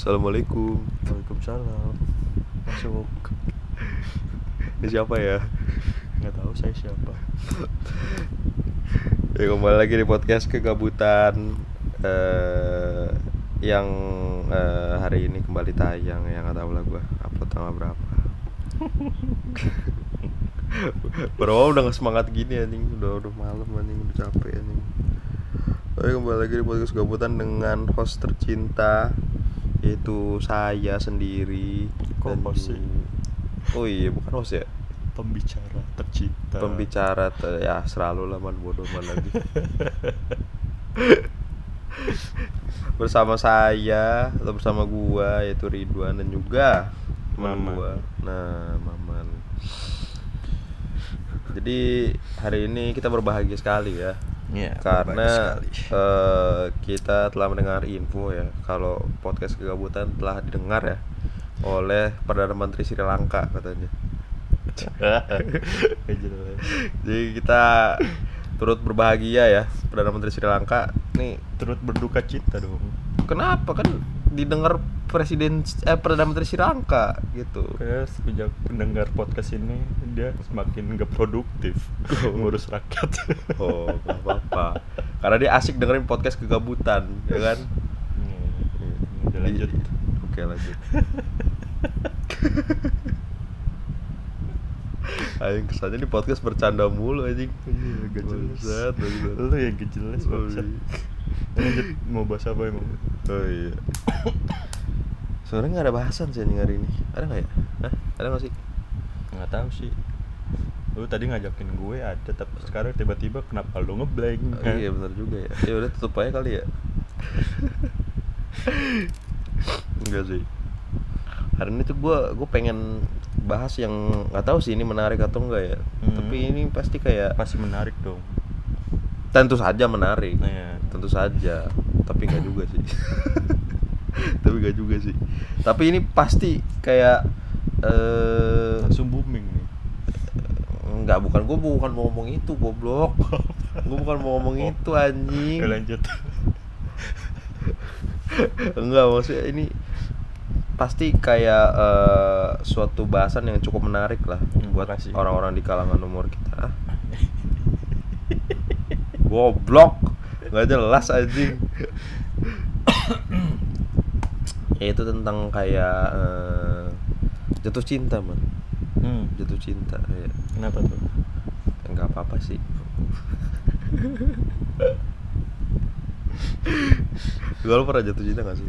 Assalamualaikum. Waalaikumsalam. Masuk. Ini siapa ya? Nggak tahu saya siapa. Ya kembali lagi di podcast kegabutan eh yang eh, hari ini kembali tayang yang nggak tahu lah gua upload tanggal berapa. Bro udah gak semangat gini anjing udah udah malam anjing udah capek anjing. Oke kembali lagi di podcast kegabutan dengan host tercinta yaitu saya sendiri. Sih? ju- Oh iya bukan host ya. Pembicara tercinta. pembicara te- ya selalu lah man bodoh man lagi bersama saya atau bersama gua yaitu Ridwan dan juga teman Maman. gua nah Maman jadi hari ini kita berbahagia sekali ya Iya. karena eh, kita telah mendengar info ya kalau podcast kegabutan telah didengar ya oleh perdana menteri Sri Lanka katanya jelas. Jadi kita turut berbahagia ya Perdana Menteri Sri Lanka Nih Turut berduka cinta dong. kenapa kan didengar Presiden eh Perdana Menteri Sri Lanka gitu Kayak sejak pendengar podcast ini dia semakin nggak produktif ngurus rakyat. Oh gak apa-apa Karena dia asik dengerin podcast kegabutan ya kan Iya. Udah lanjut. Oke lanjut Ayo kesannya di podcast bercanda mulu anjing Iya, gak jelas. Lu yang gak jelas Oh, bangsat. iya. Lanjut mau bahas apa emang? Oh iya Sebenarnya nggak ada bahasan sih anjing hari ini Ada nggak ya? Hah? Ada nggak sih? nggak tahu sih lu tadi ngajakin gue ada tapi sekarang tiba-tiba kenapa lu ngeblank Oh, iya benar juga ya. Ya udah tutup aja kali ya. Enggak sih. Hari ini tuh gua gua pengen bahas yang nggak tahu sih ini menarik atau enggak ya. Hmm. Tapi ini pasti kayak pasti menarik dong tentu saja menarik. nah ya. Tentu saja. Tapi enggak juga sih. Tapi enggak juga sih. Tapi ini pasti kayak eh langsung booming nih enggak bukan gua bukan mau ngomong itu goblok. gua bukan mau ngomong Oh. itu anjing. Oke, lanjut Enggak maksudnya ini pasti kayak eh, suatu bahasan yang cukup menarik lah Hmm, buat orang-orang di kalangan umur kita. Goblok, nggak jelas anjing. ya itu tentang kayak eh, jatuh cinta man, hmm. jatuh cinta. Ya. kenapa tuh Enggak apa-apa sih. Gue pernah jatuh cinta gak sih?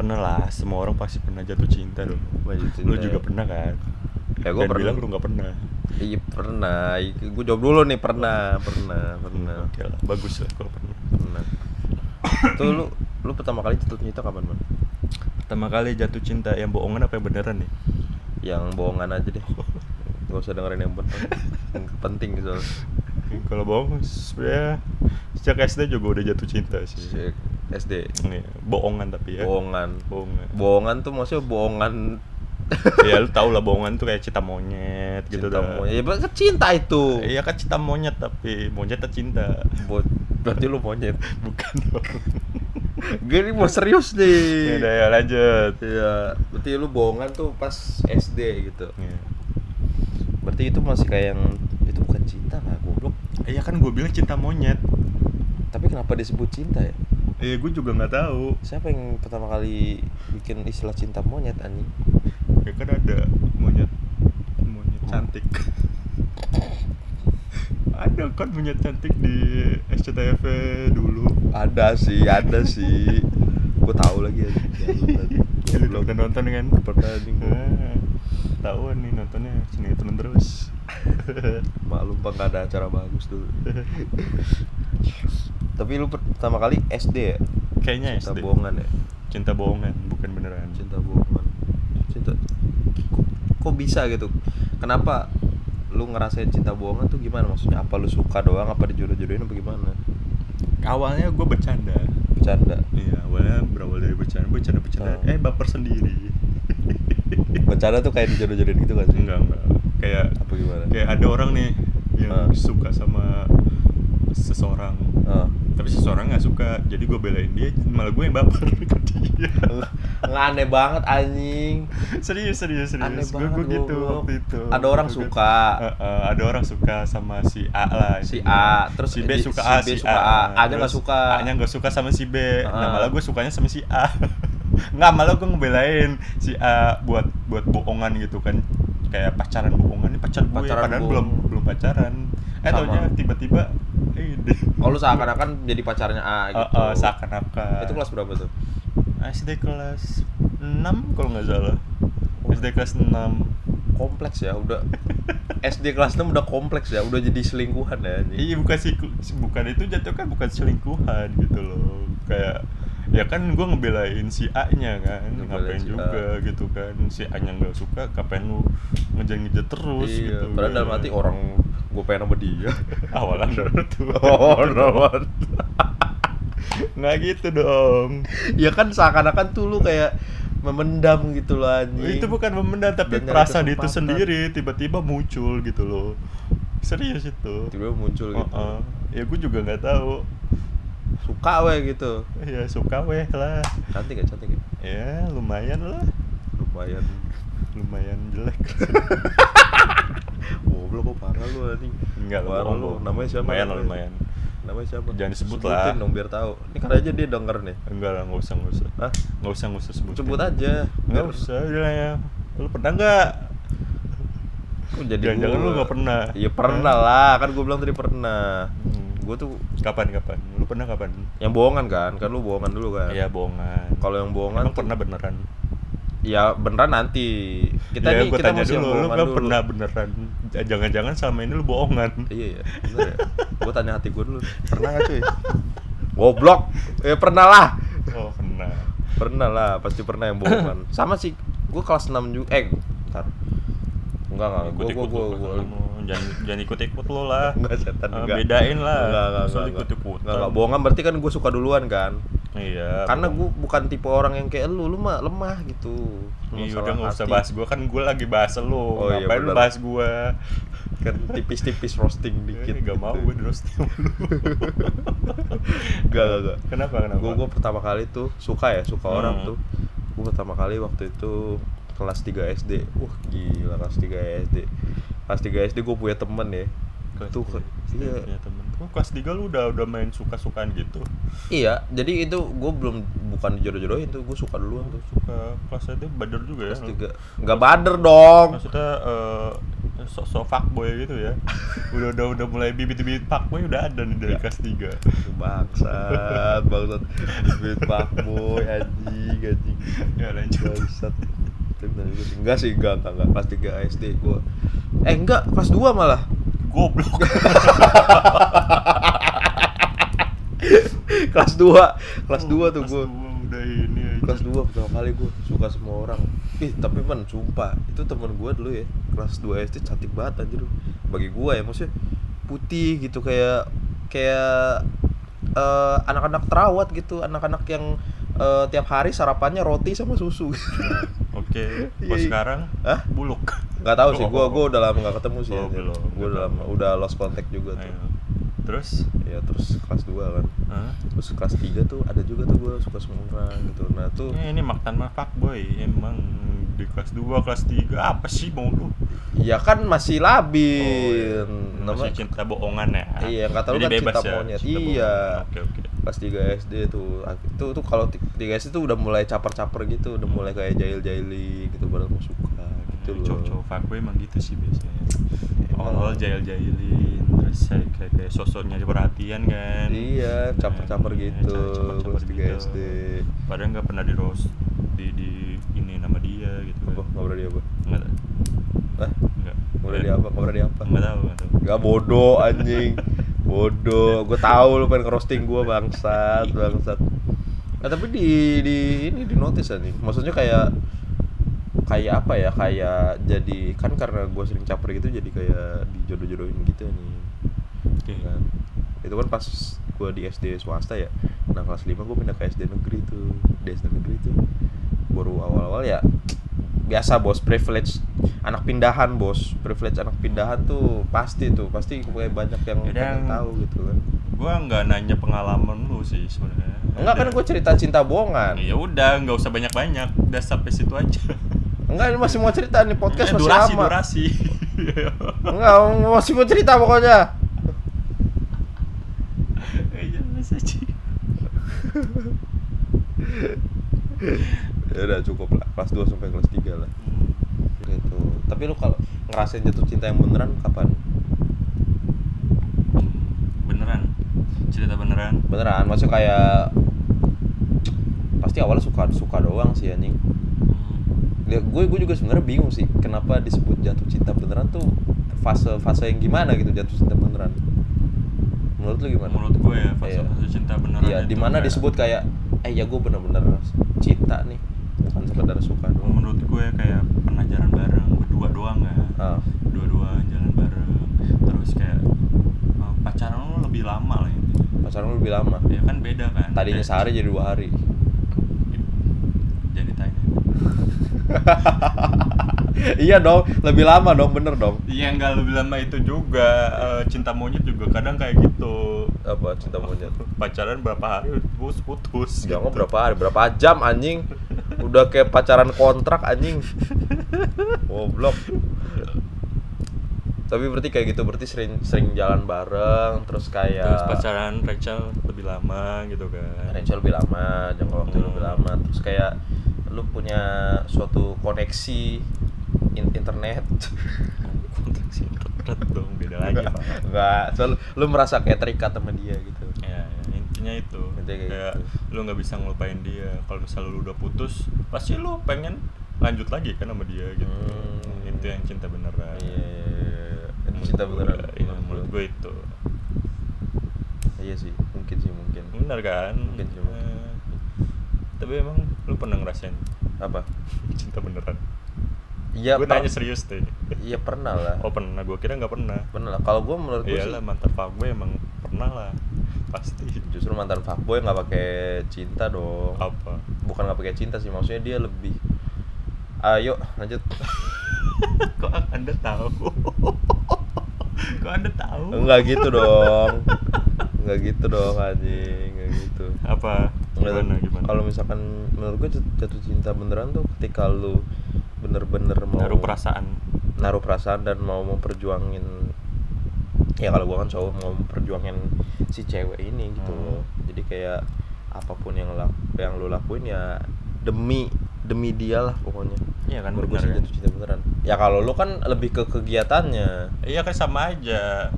Pernah lah semua orang pasti pernah jatuh cinta dong jatuh cinta lu ya. juga pernah kan Ya gue pernah. bilang lu nggak pernah Iya pernah. Gue jawab dulu nih pernah, pernah, pernah, oke lah bagus lah kalau pernah pernah. Tuh lu lu pertama kali jatuh cinta kapan man? pertama kali jatuh cinta yang bohongan apa yang beneran nih Yang bohongan aja deh. Gak usah dengerin yang bener. Yang penting soalnya. kalau bohong sebenarnya sejak SD juga udah jatuh cinta sih Si- SD. Iya, bohongan tapi ya Bohongan. bohongan Bohongan tuh maksudnya bohongan ya lu tau lah bohongan tuh kayak cinta monyet gitu cinta dah. monyet. Ya kan cinta itu. Iya kan cinta monyet tapi monyet cinta Buat berarti lu monyet. bukan dong. Gini mau serius ya nih. udah ya lanjut. Iya, berarti lu bohongan tuh pas SD gitu. Iya. Berarti itu masih kayak yang itu bukan cinta lah, goblok. Iya kan gue bilang cinta monyet. Tapi kenapa disebut cinta ya? Iya gue juga nggak tahu. Siapa yang pertama kali bikin istilah cinta monyet anjing? Ya kan ada monyet monyet cantik. ada kan monyet cantik di SCTV dulu. Ada sih, ada sih. Gue tahu lagi ya. Ya, lu nonton nonton kan? Pernah anjing. Ah, Tahu nih nontonnya sinetron terus. Maklum pak ada acara bagus dulu. Tapi lu pertama kali SD ya? Kayaknya Cinta SD. bohongan ya? Cinta bohongan bukan beneran. Cinta bohongan. Cinta. Kok, kok bisa gitu? Kenapa lu ngerasain cinta bohongan tuh gimana maksudnya? Apa lu suka doang? Apa dijodoh-jodohin apa gimana? Awalnya gue bercanda. Bercanda. Iya, awalnya berawal dari bercanda, bercanda bercanda. Oh. Eh, baper sendiri. Bercanda tuh kayak dijodoh-jodohin gitu kan sih? enggak, enggak. Kayak Apa gimana? kayak ada orang nih yang Ah. suka sama seseorang. Ah. Tapi seseorang nggak suka jadi gue belain dia malah gue yang baper ke dia nggak aneh banget anjing serius serius serius gue gitu waktu itu Ada orang Gua- suka. Eh, eh, ada orang suka sama si A lah Si. A, terus si B suka si A B si suka A. A-nya Terus nggak suka. A nya nggak suka sama si B nah Ah. malah gue sukanya sama si A nggak malah gue ngebelain si A buat buat bohongan gitu kan kayak pacaran bohongan ini pacar gue Pacaran padahal bohong. belum belum pacaran eh taunya tiba-tiba eh oh lu seakan-akan jadi pacarnya A gitu. Eh, eh, seakan-akan. Itu kelas berapa tuh? SD kelas 6 kalau nggak salah. SD kelas 6 kompleks ya udah. SD kelas 6 udah kompleks ya udah jadi selingkuhan ya. Iya bukan sih bukan itu jatuh kan bukan selingkuhan gitu loh. Kayak ya kan gue ngebelain si A nya kan Ngebelain ngapain si A. juga gitu kan. Si A nya nggak suka ngapain lu ngejar-ngejar terus iya, gitu padahal kan. dalam hati orang gue pengen sama dia. Awalan tuh oh no nggak gitu dong. Ya kan seakan-akan tuh lu kayak memendam gitu loh anjing. Itu bukan memendam tapi Dan perasaan itu sendiri tiba-tiba muncul gitu loh. Serius itu. Tiba-tiba muncul gitu. Oh, oh. ya gue juga nggak tahu. Suka weh gitu. Ya suka weh lah. Cantik gak cantik ya? Ya lumayan lah. Lumayan. Lumayan jelek goblok kok parah lu anjing Enggak lah, parah bohong, lu namanya siapa Lumayan namanya? lumayan. namanya siapa Jangan disebut Sebutin lah. dong biar tahu ini kan aja dia denger nih enggak lah nggak usah nggak usah Hah? nggak usah nggak usah sebut sebut aja nggak Biar- usah ya lu pernah nggak Kok jadi Jangan-jangan gua? lu nggak pernah. Iya pernah lah, kan gue bilang tadi pernah. Hmm. Gue tuh kapan kapan lu pernah kapan yang bohongan kan, kan lu bohongan dulu kan. Iya bohongan Kalau yang bohongan emang tuh- pernah beneran Ya beneran nanti. Kita ya, nih kita tanya dulu lu kan dulu. pernah beneran jangan-jangan selama ini lu bohongan Iya ya, bener ya. gue tanya hati gue dulu. Pernah gak cuy? Goblok. Eh pernah lah. oh pernah Pernah lah, pasti pernah yang bohongan. Sama sih, gue kelas 6 juga. Eh, ntar. Enggak enggak, gue gue lu, gue lu. jangan jangan ikut-ikut lu lah Enggak setan Eh, enggak. bedain lah Enggak enggak Masa lu enggak. ikut-ikutan Enggak enggak bohongan berarti kan gue suka duluan kan. iya Karena gue bukan tipe orang yang kayak lu, lu mah lemah gitu. Iya udah nggak usah bahas gue kan gue lagi bahas lu Oh, iya, ngapain lu bener. bahas gue kan tipis-tipis roasting dikit. Eh, gak mau gue di roasting lu Enggak, enggak, enggak. kenapa kenapa Gue gue pertama kali tuh suka ya, suka Hmm. orang tuh. Gue pertama kali waktu itu kelas 3 SD. Wah, gila kelas 3 SD. Kelas 3 SD gue punya temen ya. kelas tuh iya. punya temen. Oh, kelas 3 lu udah udah main suka-sukaan gitu Iya, jadi itu gue belum bukan dijodoh-jodohin tuh, gue suka duluan tuh. suka kelas itu bader juga ya Kelas 3. Enggak bader dong. maksudnya eh, sok-sok fuckboy gitu ya udah udah udah mulai bibit-bibit fuckboy udah ada nih dari Ya. kelas 3 Bangsat, bangsat. Duit fuckboy anjing, anjing. ya lanjut Bangsat. Tapi bener juga sih. Enggak sih, enggak, enggak, enggak. Kelas 3 SD gua. Eh, enggak, kelas 2 malah. goblok kelas 2. Kelas 2 tuh Kelas gua. dua udah ini aja. Kelas 2 pertama kali gua suka sama orang. Ih, tapi man, sumpah, itu temen gua dulu ya. Kelas 2 SD cantik banget anjir. Bagi gua ya, maksudnya putih gitu kayak kayak eh, anak-anak terawat gitu, anak-anak yang eh, tiap hari sarapannya roti sama susu. oke Iya, pas iya. sekarang Hah? buluk Nggak tahu sih, gua Oh. gua udah lama nggak ketemu sih. Oh, belum. Gua udah lama, udah lost contact juga tuh. Ayo. terus Ya terus kelas 2 kan. Hah? Terus kelas 3 tuh ada juga tuh gua suka sama orang gitu. Nah, tuh Eh, ini makan mah fuckboy emang di kelas 2, kelas 3 apa sih mau lu? ya kan masih labil. Masih Namanya cinta bohongan ya? Iya, kata lu kan bebas cinta ya, monyet. cinta Iya. bohongan. Oke, oke. Kelas 3 SD tuh. Itu tuh kalau 3 SD tuh udah mulai caper-caper gitu, udah mulai kayak jahil-jahili gitu padahal mau suka gitu loh. Cowok-cowok fuckboy emang gitu sih biasanya. Emang. Awal jahil-jahilin, terus kayak kayak, kayak sosok nyari perhatian kan. Iya, caper-caper Iya, gitu. Kelas 3 gitu. SD. Padahal nggak pernah di roast di di ini nama dia gitu. Apa? Nggak berani apa? Nggak. Hah? Nggak. Nggak berani apa? Nggak berani apa? Nggak tahu, nggak tahu. Bodoh anjing. Bodoh. Gue tahu lu pengen ngerosting gue bangsat, bangsat. Nah, tapi di di ini di notice anjing. Maksudnya kayak kayak apa ya? Kayak jadi kan karena gue sering caper gitu jadi kayak dijodoh-jodohin gitu nih. Oke. Kan. Itu kan pas gue di SD swasta ya. Nah, kelas 5 gue pindah ke SD negeri tuh. Di SD negeri tuh baru awal-awal ya biasa bos privilege anak pindahan bos privilege anak pindahan tuh pasti tuh pasti kayak banyak yang Yaudah, pengen tahu gitu kan Gua nggak nanya pengalaman lu sih sebenarnya. enggak kan gue cerita cinta bohongan Ya udah, nggak usah banyak-banyak. Udah sampai situ aja. enggak ini masih mau cerita nih podcast Eh, masih durasi, lama durasi. enggak masih mau cerita pokoknya aja. Ya udah cukup lah. Kelas 2 sampai kelas 3 lah. Gitu. Tapi lu kalau ngerasain jatuh cinta yang beneran kapan? Beneran. Cerita beneran. beneran. Maksudnya kayak pasti awalnya suka suka doang sih anjing. Ya, gue gue juga sebenarnya bingung sih kenapa disebut jatuh cinta beneran tuh fase fase yang gimana gitu jatuh cinta beneran. Menurut lu gimana? Menurut gue ya, Iya. fase-fase cinta beneran iya itu di mana kayak- disebut kayak eh ya gue bener-bener cinta nih bukan sekedar suka doang. Menurut gue kayak pernah jalan bareng berdua doang ya. Ah. Dua-dua jalan bareng. Terus kayak uh, pacaran lu lebih lama lah ya. Pacaran lu lebih lama? Ya kan beda kan. Tadinya Kayak- sehari jadi dua hari. Jadi tanya. Iya dong lebih lama dong bener dong. Iya nggak lebih lama itu juga. Eh, cinta monyet juga kadang kayak gitu. Apa cinta monyet? Pacaran berapa hari terus putus jangan gitu. berapa hari berapa jam anjing udah kayak pacaran kontrak anjing. Goblok. Tapi berarti kayak gitu berarti sering sering jalan bareng terus kayak terus pacaran Rachel lebih lama gitu kan. Rachel lebih lama jangka waktu Hmm. lebih lama. Terus kayak lu punya suatu koneksi in- internet. Konteks internet dong beda lagi enggak so, lu, lu merasa kayak terikat sama dia gitu ya, ya, intinya itu. Intinya kayak kayak gitu. lu nggak bisa ngelupain dia. Kalau misalnya lu udah putus pasti lu pengen lanjut lagi kan sama dia gitu. Hmm. itu yang cinta beneran. Iya iya, iya. cinta beneran iya, menurut gue itu. Iya sih mungkin sih mungkin. Bener kan? Mungkin sih, mungkin. Eh, tapi emang lu pernah ngerasain apa? cinta beneran iya gue tanya serius deh. Iya pernah lah. Oh pernah. Gue kira nggak pernah. Pernah lah. Kalau gue menurut gue sih mantan fuckboy emang pernah lah. Pasti. Justru mantan fuckboy nggak pakai cinta dong. Apa? Bukan nggak pakai cinta sih maksudnya dia lebih ayo lanjut. Kok anda tahu? Kok anda tahu? Enggak gitu dong. Enggak gitu dong anjing gitu. Apa? Gimana gimana? kalau misalkan menurut gue jat- jatuh cinta beneran tuh ketika lu bener-bener mau naruh perasaan. Naruh perasaan dan mau memperjuangin ya kalau gua kan cowok mau memperjuangin si cewek ini gitu Hmm. loh. Jadi kayak apa pun yang lak yang lu lakuin ya demi demi dia lah pokoknya. Iya kan menurut bener sih kan jatuh cinta beneran. Ya kalau lu kan lebih ke kegiatannya. Iya kan sama aja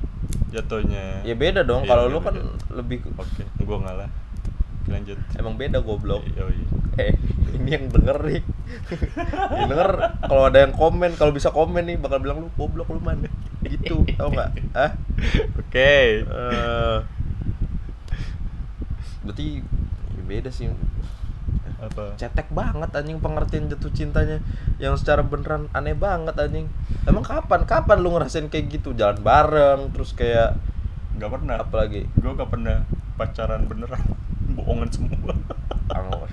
jatuhnya. Ya beda dong Iya, kalau lu kan beda. lebih ke- oke gua ngalah lanjut. Emang beda goblok. Iya, iya. eh ini yang denger nih. Yang denger kalau ada yang komen kalau bisa komen nih bakal bilang lu goblok lu man. Gitu tau nggak? Ah oke. Eh, berarti ya beda sih apa? Cetek banget anjing pengertian jatuh cintanya yang secara beneran aneh banget anjing. Emang kapan kapan lu ngerasain kayak gitu? Jalan bareng terus kayak nggak pernah. Apalagi? Gua nggak pernah pacaran beneran. Bohongan semua. Angor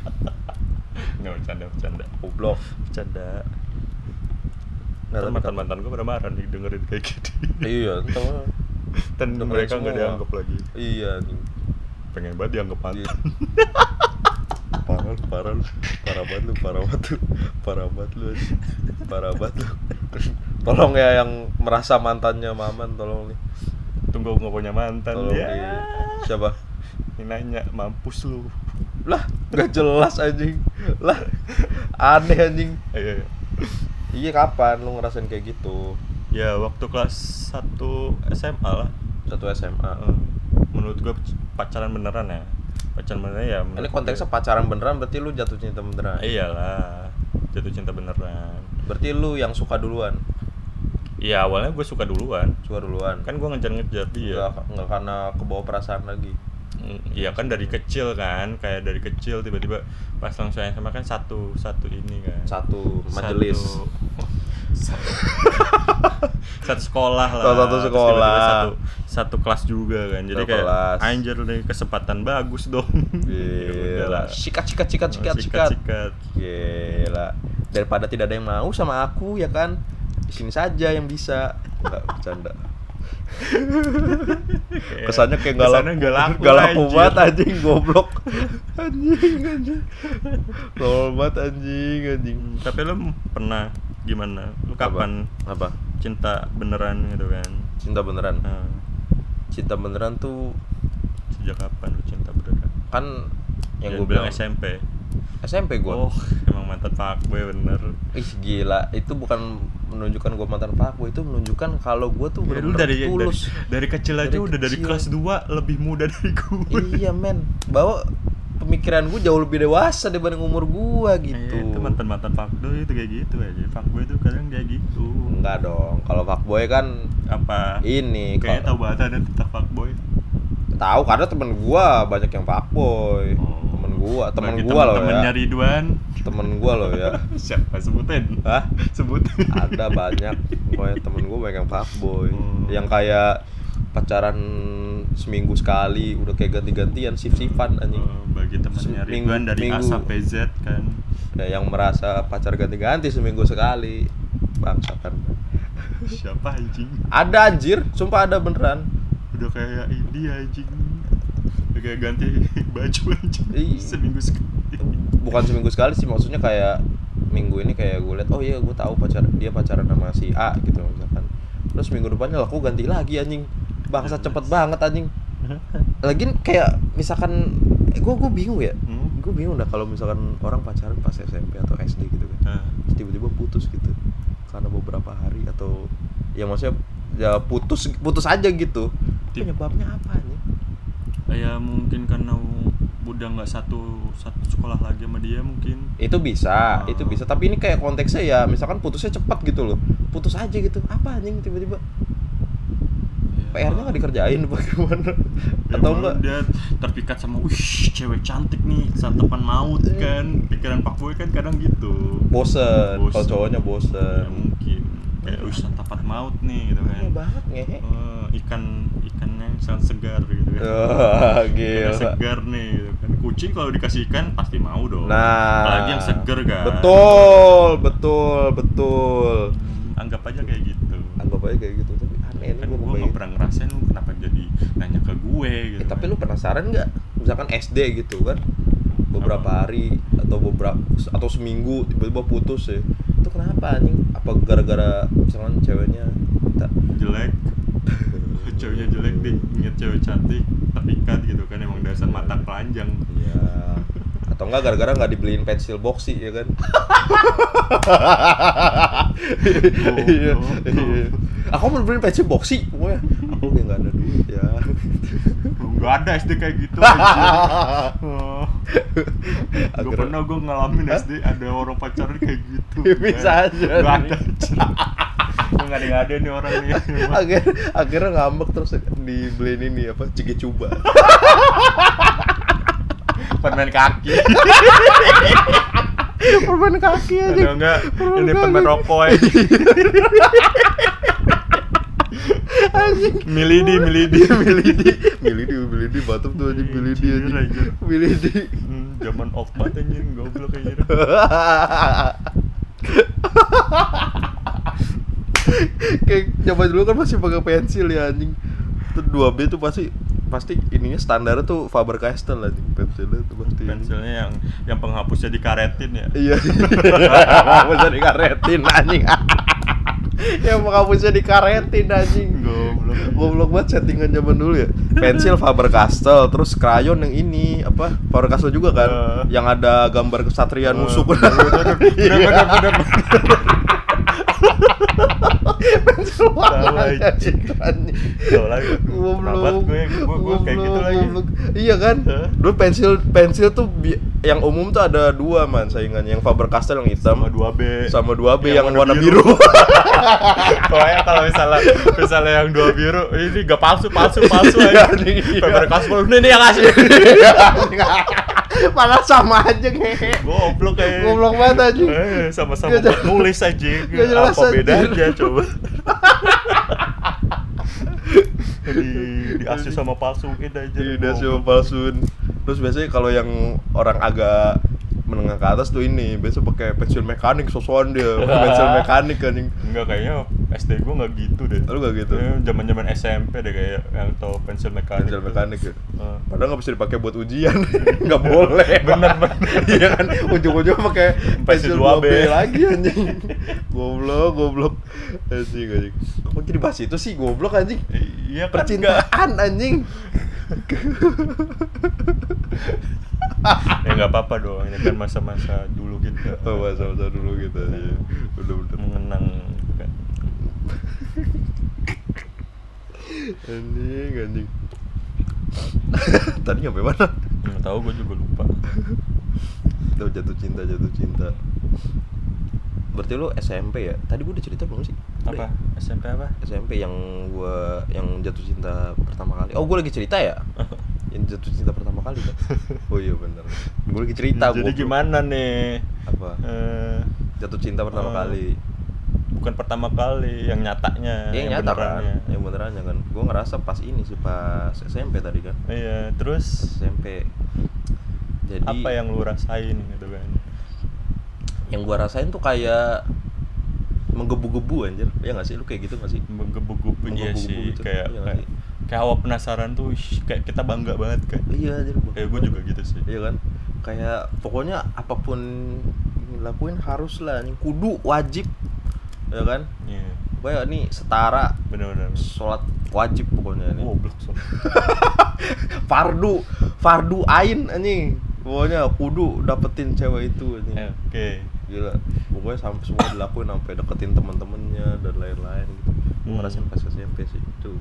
nggak bercanda bercanda. Goblok. Bercanda. Nggak, tapi mantan mantan gue pada marah nih dengerin kayak gitu iya entah. Dan mereka nggak dianggap lagi. Iya pengen banget dianggap Iya. mantan parah lu parah lu. Parah banget lu parah banget lu. Parah banget lu parah banget lu. Tolong ya yang merasa mantannya maman tolong nih. Tunggu nggak punya mantan. Tolong ya. nih. Siapa? Ini nanya mampus lu. Lah gak jelas anjing. Lah aneh anjing. Eh, iya. Kapan lu ngerasain kayak gitu? Ya waktu kelas 1 SMA lah. Satu SMA menurut gue pacaran beneran ya pacaran beneran ya ini konteksnya gue- pacaran beneran berarti lu jatuh cinta beneran? Iyalah jatuh cinta beneran. Berarti lu yang suka duluan? Iya awalnya gue suka duluan. Suka duluan? Kan gue ngejar-ngejar dia. Nggak karena kebawa perasaan lagi. Mm, Iya kan dari kecil kan kayak dari kecil tiba-tiba pas langsung yang sama kan satu satu ini kan. Satu majelis. satu, satu sekolah lah satu sekolah. satu satu kelas juga kan jadi Satu kayak kelas. anjir nih kesempatan bagus dong Ya Gila. udahlah. Sikat sikat sikat sikat sikat. sikat Gila. daripada tidak ada yang mau sama aku ya kan di sini saja yang bisa nggak bercanda kesannya kayak nggak laku nggak laku, nggak laku banget anjing goblok anjing anjing banget anjing anjing tapi lu pernah gimana? Lu kapan apa? cinta beneran gitu kan? Cinta beneran? Nah, cinta beneran tuh sejak kapan lu cinta beneran? Kan yang gue bilang SMP SMP gue oh emang mantan fuckboy bener. Ih gila, itu bukan menunjukkan gue mantan fuckboy, itu menunjukkan kalau gue tuh Ya, lu bener-bener dari, dari tulus. dari kecil aja Dari udah dari kecil. kelas 2 lebih muda dari gue iya men, bahwa pemikiran gue jauh lebih dewasa dibanding umur gue gitu. Iya, itu mantan mantan fuckboy itu kayak gitu aja fuckboy itu kadang kayak gitu Enggak dong, kalau fuckboy kan apa ini kayaknya tahu banget ada tentang fuckboy tahu karena temen gue banyak yang fuckboy. temen gue, temen Bagi gue loh temen-temennya ya. Ridwan Temen gue loh ya. siapa sebutin Hah? sebutin Ada banyak, pokoknya temen gue banyak yang fuckboy. Hmm. Yang kayak pacaran seminggu sekali udah kayak ganti-gantian shift-shiftan anjing. Oh, bagi temennya Ridwan dari A minggu. sampai Z kan. Ya yang merasa pacar ganti-ganti seminggu sekali. Bangsa kan siapa anjing? Ada anjir. Sumpah ada beneran. Udah kayak ini anjing. Udah kayak ganti baju anjing. Iya. seminggu sekali. Bukan seminggu sekali sih maksudnya kayak minggu ini kayak gue liat oh iya gue tahu pacar dia pacaran sama si A gitu misalkan. Terus minggu depannya aku ganti lagi anjing bangsa cepet banget anjing. Lagi kayak misalkan eh, gue gue bingung ya. Hmm? gue bingung dah kalau misalkan orang pacaran pas SMP atau SD gitu kan. Terus tiba-tiba putus gitu. Karena beberapa hari atau ya maksudnya ya putus putus aja gitu. Tip. penyebabnya apa nih ya mungkin karena udah nggak satu satu sekolah lagi sama dia mungkin. Itu bisa Oh. itu bisa. Tapi ini kayak konteksnya ya misalkan putusnya cepat gitu loh. Putus aja gitu. Apa anjing tiba-tiba PR-nya nggak dikerjain bagaimana Ya, atau enggak dia terpikat sama wih cewek cantik nih saat depan maut kan. Pikiran pak boy kan kadang gitu. Bosen. Kalau Bosen. cowoknya ya bosen mungkin. Kayak wih santapan maut nih gitu kan. Aneh banget ngehe Eh, ikan ikannya sangat segar gitu kan. Ikannya gila. segar nih gitu kan. Kucing kalau dikasih ikan pasti mau dong. Nah, apalagi yang segar kan. Betul, betul, betul. Anggap aja kayak gitu. Anggap aja kayak gitu, tapi aneh nih kan gue nggak pernah ngerasain lu kenapa jadi nanya ke gue gitu Eh, tapi lu penasaran nggak? Misalkan SD gitu kan, beberapa Apa? hari atau beberapa atau seminggu tiba-tiba putus ya. Itu kenapa anjing? Apa gara-gara misalkan ceweknya minta jelek ceweknya jelek deh inget cewek cantik terikat gitu kan emang dasar mata keranjang ya atau enggak gara-gara nggak dibeliin pensil boxy ya kan? Iya. Aku mau beliin pensil boxy, pokoknya aku kayak nggak ada duit ya. nggak ada SD kayak gitu Akhirnya- pernah gue ngalamin SD ada orang pacaran kayak gitu Bisa aja Gak nih. ada Gue gak ada ada nih orang nih Akhir, akhirnya ngambek terus dibeliin ini apa ciki coba Permen kaki. Permen kaki aja Ada enggak Permen Ini kaki. permen rokok aja anjing. Milidi Milidi. Milidi. Milidi milidi. Batuk tuh anjing milidi anjing. anjir. milidi. Hmm, Zaman off banget anjing. Goblok aja kayak zaman dulu kan masih pakai pensil ya anjing. Itu 2B tuh pasti pasti ininya standar tuh Faber Castell anjing pensilnya tuh pasti Pensilnya yang yang penghapusnya dikaretin ya Iya. Penghapusnya dikaretin anjing. yang penghapusnya dikaretin anjing. Goblok Goblok banget settingan zaman dulu ya. Pensil Faber Castell, terus krayon yang ini apa? Faber Castell juga kan? Eh. yang ada gambar kesatria nusuk. bener, bener, bener, bener, bener. Tahu, anjing. Tahu lagi. Goblok. Gue- gue- gue kayak gitu lagi. Iya kan? Dulu pensil pensil tuh yang umum tuh ada dua man saingannya, yang Faber Castell yang hitam Sama 2B sama 2B Yang yang, warna biru. biru. Pokoknya kalau misalnya misalnya yang dua biru ini gak palsu palsu palsu Iya, aja. nih, iya. Faber Castell ini yang asli. Malah sama aja ngehe. Goblok kayak. Goblok banget anjing. Eh, sama-sama nulis aja. Gak jelas, Apa bedanya coba? di di asli sama palsuin aja. Iya, udah sih palsun. Terus biasanya kalau yang orang agak menengah ke atas tuh ini biasa pakai pensil mekanik sosokan dia pensil mekanik anjing Enggak kayaknya SD gue nggak gitu deh. Lu nggak gitu? Zaman zaman SMP deh kayak yang tau pensil mekanik. pensil mekanik ya Eh. padahal nggak bisa dipakai buat ujian nggak boleh Bener, bener. iya kan ujung-ujung pakai pensil Pensil 2B 2B. lagi anjing goblok goblok anjing anjing kok jadi bahas itu sih goblok anjing Iya kan percintaan anjing ya nggak apa-apa dong. Ini kan masa-masa dulu kita. oh masa-masa dulu gitu ya udah mengenang gitu kan. Anjing anjing. Tadi nyampe mana? Nggak tahu gue juga lupa. Tuh jatuh cinta jatuh cinta. Berarti lu SMP ya? Tadi gua udah cerita belum sih? Udah Apa? ya? SMP apa? SMP yang gua yang jatuh cinta pertama kali. Oh gua lagi cerita ya? Yang jatuh cinta pertama kali kan oh iya bener. Gua lagi cerita Jadi goblok. gimana nih? apa? Eh, jatuh cinta pertama Eh, kali bukan pertama kali, yang nyatanya, Iya, yang nyata kan benerannya. yang benerannya kan gua ngerasa pas ini sih pas SMP tadi kan Iya, terus SMP jadi apa yang lu rasain gitu kan? yang gua rasain tuh kayak menggebu-gebu anjir ya nggak sih lu kayak gitu nggak sih Menggebu-gebu iya sih, gitu. kayak Iya kayak, kayak awal penasaran tuh, ih, kayak kita bangga banget kan. iya anjir Kayak gue juga gitu sih. iya kan kayak pokoknya apa pun yang lakuin harus lah kudu wajib ya kan? Iya, pokoknya nih setara benar-benar. sholat wajib pokoknya nih Goblok so. fardu fardu ain anjing. Pokoknya kudu dapetin cewek itu anjing. Eh, Oke. gila. Pokoknya sampai semua dilakuin sampai deketin teman-temannya dan lain-lain gitu. Gue Hmm. ngerasain pas SMP sih itu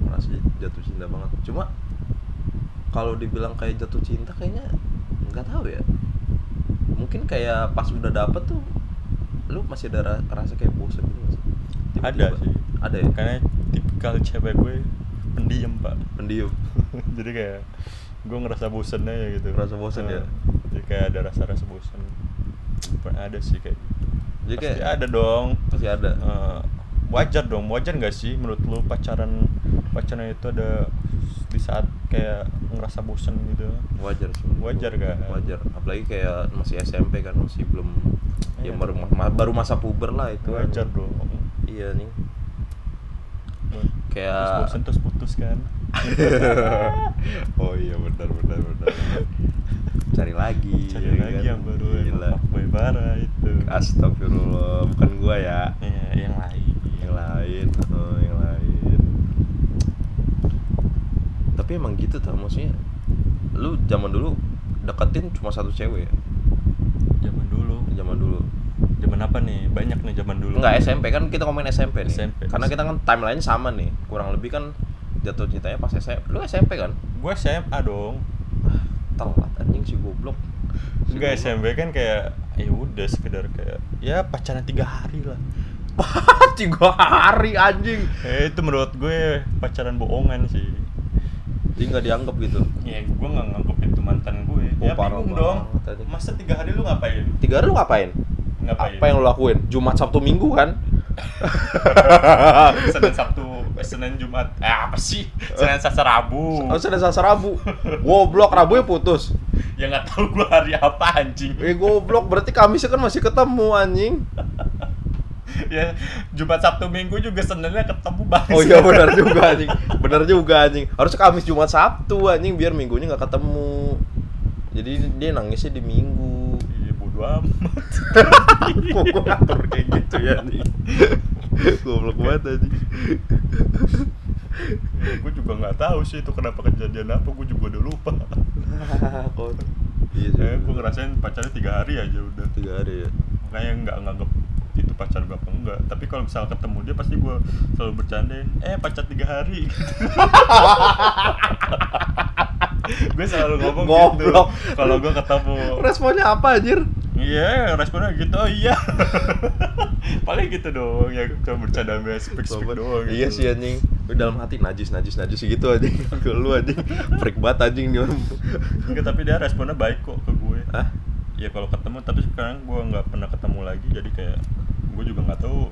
merasa jatuh cinta banget. Cuma kalau dibilang kayak jatuh cinta kayaknya nggak tahu ya. Mungkin kayak pas udah dapet tuh lu masih ada ra- rasa kayak bosen gitu sih Ada sih. ada ya Karena tipikal cewek gue pendiam, Pak. pendiam Jadi kayak gue ngerasa bosen aja gitu. Ngerasa bosen Eh, ya? Jadi kayak ada rasa-rasa bosen. Ada sih kayak gitu. jadi Pasti kayak ada dong. pasti ada Eh, wajar dong, wajar nggak sih menurut lu pacaran pacaran itu ada di saat kayak ngerasa bosen gitu? wajar sih Wajar gua. kan? wajar apalagi kayak masih SMP kan masih belum ya Iya. baru ma- baru masa puber lah itu wajar dong. iya nih Terus kayak bosen terus putus kan? oh iya benar benar benar cari lagi Cari ya lagi kan? yang baru Gila. parah itu. astagfirullah bukan gua ya Iya, yang lain. yang lain oh, yang lain tapi emang gitu tau maksudnya lu zaman dulu deketin cuma satu cewek ya Zaman dulu. zaman dulu Zaman apa nih? Banyak nih zaman dulu. Enggak SMP kan kita ngomongin SMP nih. SMP. Karena kita kan timeline sama nih. Kurang lebih kan jatuh cintanya pas SMP. Lu SMP kan? Gue SMA dong. Telat anjing si goblok. Si Enggak. SMP kan kayak ya udah sekedar kayak ya pacaran tiga hari lah. Tiga hari anjing. Eh itu menurut gue pacaran bohongan sih. Jadi nggak dianggap gitu. Ya gue nggak nganggep itu mantan gue. Oh, ya parah bingung dong. tadi. Masa tiga hari lu ngapain? Tiga hari lu ngapain? Ngapain? Apa yang lu lakuin? Jumat Sabtu Minggu kan? Senin Sabtu, eh, Senin Jumat. Eh apa sih? Senin Selasa Rabu. Oh, Senin Selasa Rabu. Goblok Rabu ya putus. Ya nggak tahu gue hari apa anjing. Eh goblok berarti Kamisnya kan masih ketemu anjing. ya Jumat Sabtu Minggu juga Seninnya ketemu bang. Oh iya benar juga anjing. Benar juga anjing. Harusnya Kamis Jumat Sabtu anjing biar minggunya nggak ketemu. Jadi dia nangisnya di Minggu. Iya bodo amat. Kok gua ngatur kayak gitu ya nih. Goblok banget anjing. gue juga nggak tahu sih itu kenapa kejadian apa. Gue juga udah lupa. Kok- Iya sih. Eh, gue ngerasain pacarnya tiga hari aja udah. tiga hari ya. Makanya nggak nganggep itu pacar gue apa enggak. Tapi kalau misal ketemu dia pasti gue selalu bercandain. Eh pacar tiga hari. gue selalu ngomong gitu. Goblok. Kalau gue ketemu. Responnya apa anjir? Iya, responnya gitu. Oh iya. Paling gitu doang ya cuma bercanda sama speak speak doang. Iya gitu. sih anjing. Dalam hati najis najis najis gitu. Ke lu anjing. Freak banget anjing dia. Enggak, tapi dia responnya baik kok ke gue. Hah? Ya kalau ketemu tapi sekarang gue nggak pernah ketemu lagi jadi kayak gue juga nggak tahu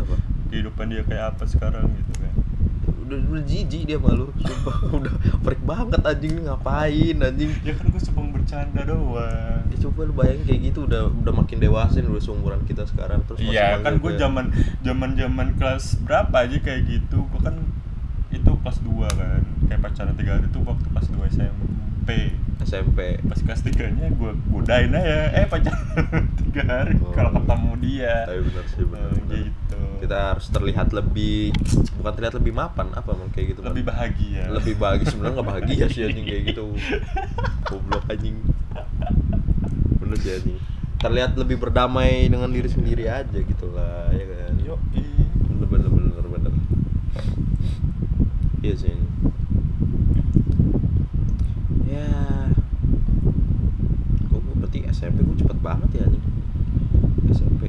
Apa? kehidupan dia kayak apa sekarang gitu kan. Udah udah jijik dia malu. Sumpah udah freak banget anjing ngapain anjing ya kan gue cuma bercanda doang ya coba lu bayangin kayak gitu udah udah makin dewasa nih udah seumuran kita sekarang terus Iya kan gue zaman zaman zaman kelas berapa aja kayak gitu gue kan itu kelas 2 kan kayak pacaran tiga hari tuh waktu kelas 2 SMP SMP pas kelas tiganya gue godain aja. Eh pacaran tiga hari Oh. kalau ketemu dia. Tapi benar sih benar Eh, benar. gitu. Kita harus terlihat lebih bukan terlihat lebih mapan apa emang kayak gitu Man? lebih bahagia. Lebih bahagia. Sebenarnya nggak bahagia sih anjing kayak gitu. Goblok anjing. Bener sih anjing. Terlihat lebih berdamai dengan diri sendiri aja gitu lah ya kan? Yo bener bener bener bener. Iya sih ya kok gue berarti SMP gue cepet banget ya anjing SMP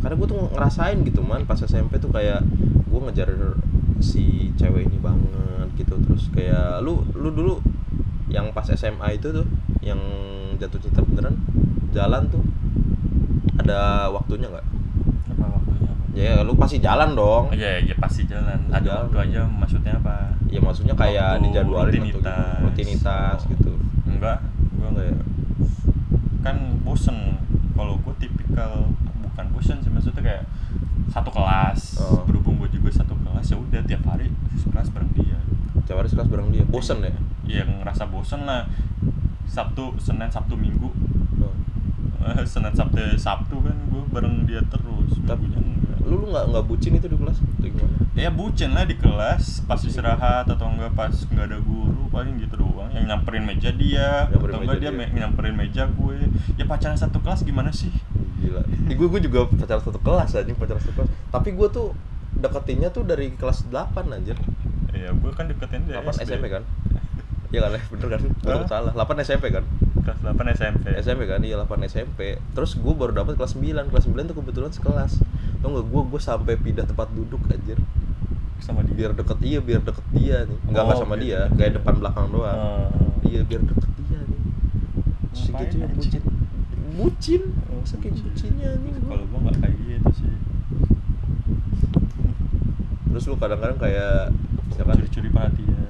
karena gue tuh ngerasain gitu man pas SMP tuh kayak gue ngejar si cewek ini banget gitu terus kayak lu lu dulu yang pas SMA itu tuh yang jatuh cinta beneran jalan tuh ada waktunya nggak apa waktunya apa ya lu pasti jalan dong iya iya pasti jalan ada Jalan. waktu aja maksudnya apa ya maksudnya kayak Waktu dijadwalin rutinitas. gitu. rutinitas Oh. gitu enggak ya? Kan bosen. Kalau gue tipikal bukan bosen sih maksudnya kayak satu kelas Oh. berhubung gue juga satu kelas ya udah tiap hari kelas bareng dia. Tiap hari sekelas bareng dia bosen ya? Iya ngerasa bosen lah. Sabtu Senin Sabtu Minggu. Oh. Eh, Senin Sabtu Sabtu kan gue bareng dia terus. Tapi- enggak. lu lu nggak nggak bucin itu di kelas? Atau gimana? Ya bucin lah di kelas pas istirahat atau enggak pas nggak ada guru paling gitu doang. Yang nyamperin meja dia Nyamperin atau enggak dia, dia. me- nyamperin meja gue ya pacaran satu kelas gimana sih gila gue gue juga pacaran satu kelas aja pacaran satu kelas tapi gue tuh deketinnya tuh dari kelas 8 anjir ya gue kan deketin dia 8 SMP kan Iya kan, bener kan? Hah? salah. 8 SMP kan? kelas 8 SMP SMP kan? Iya 8 SMP. Terus gue baru dapat kelas 9. Kelas 9 tuh kebetulan sekelas. Tau gak gue gue sampai pindah tempat duduk anjir. sama dia Biar deket iya, biar deket dia nih. Enggak Oh, enggak sama dia, kayak depan belakang doang. Oh. Iya, biar deket Segitu ya bucin. Bucin. Oh, Saking bucin. bucinnya nih kalau gue nggak kayak gitu sih Terus lu kadang-kadang kayak misalkan curi-curi perhatian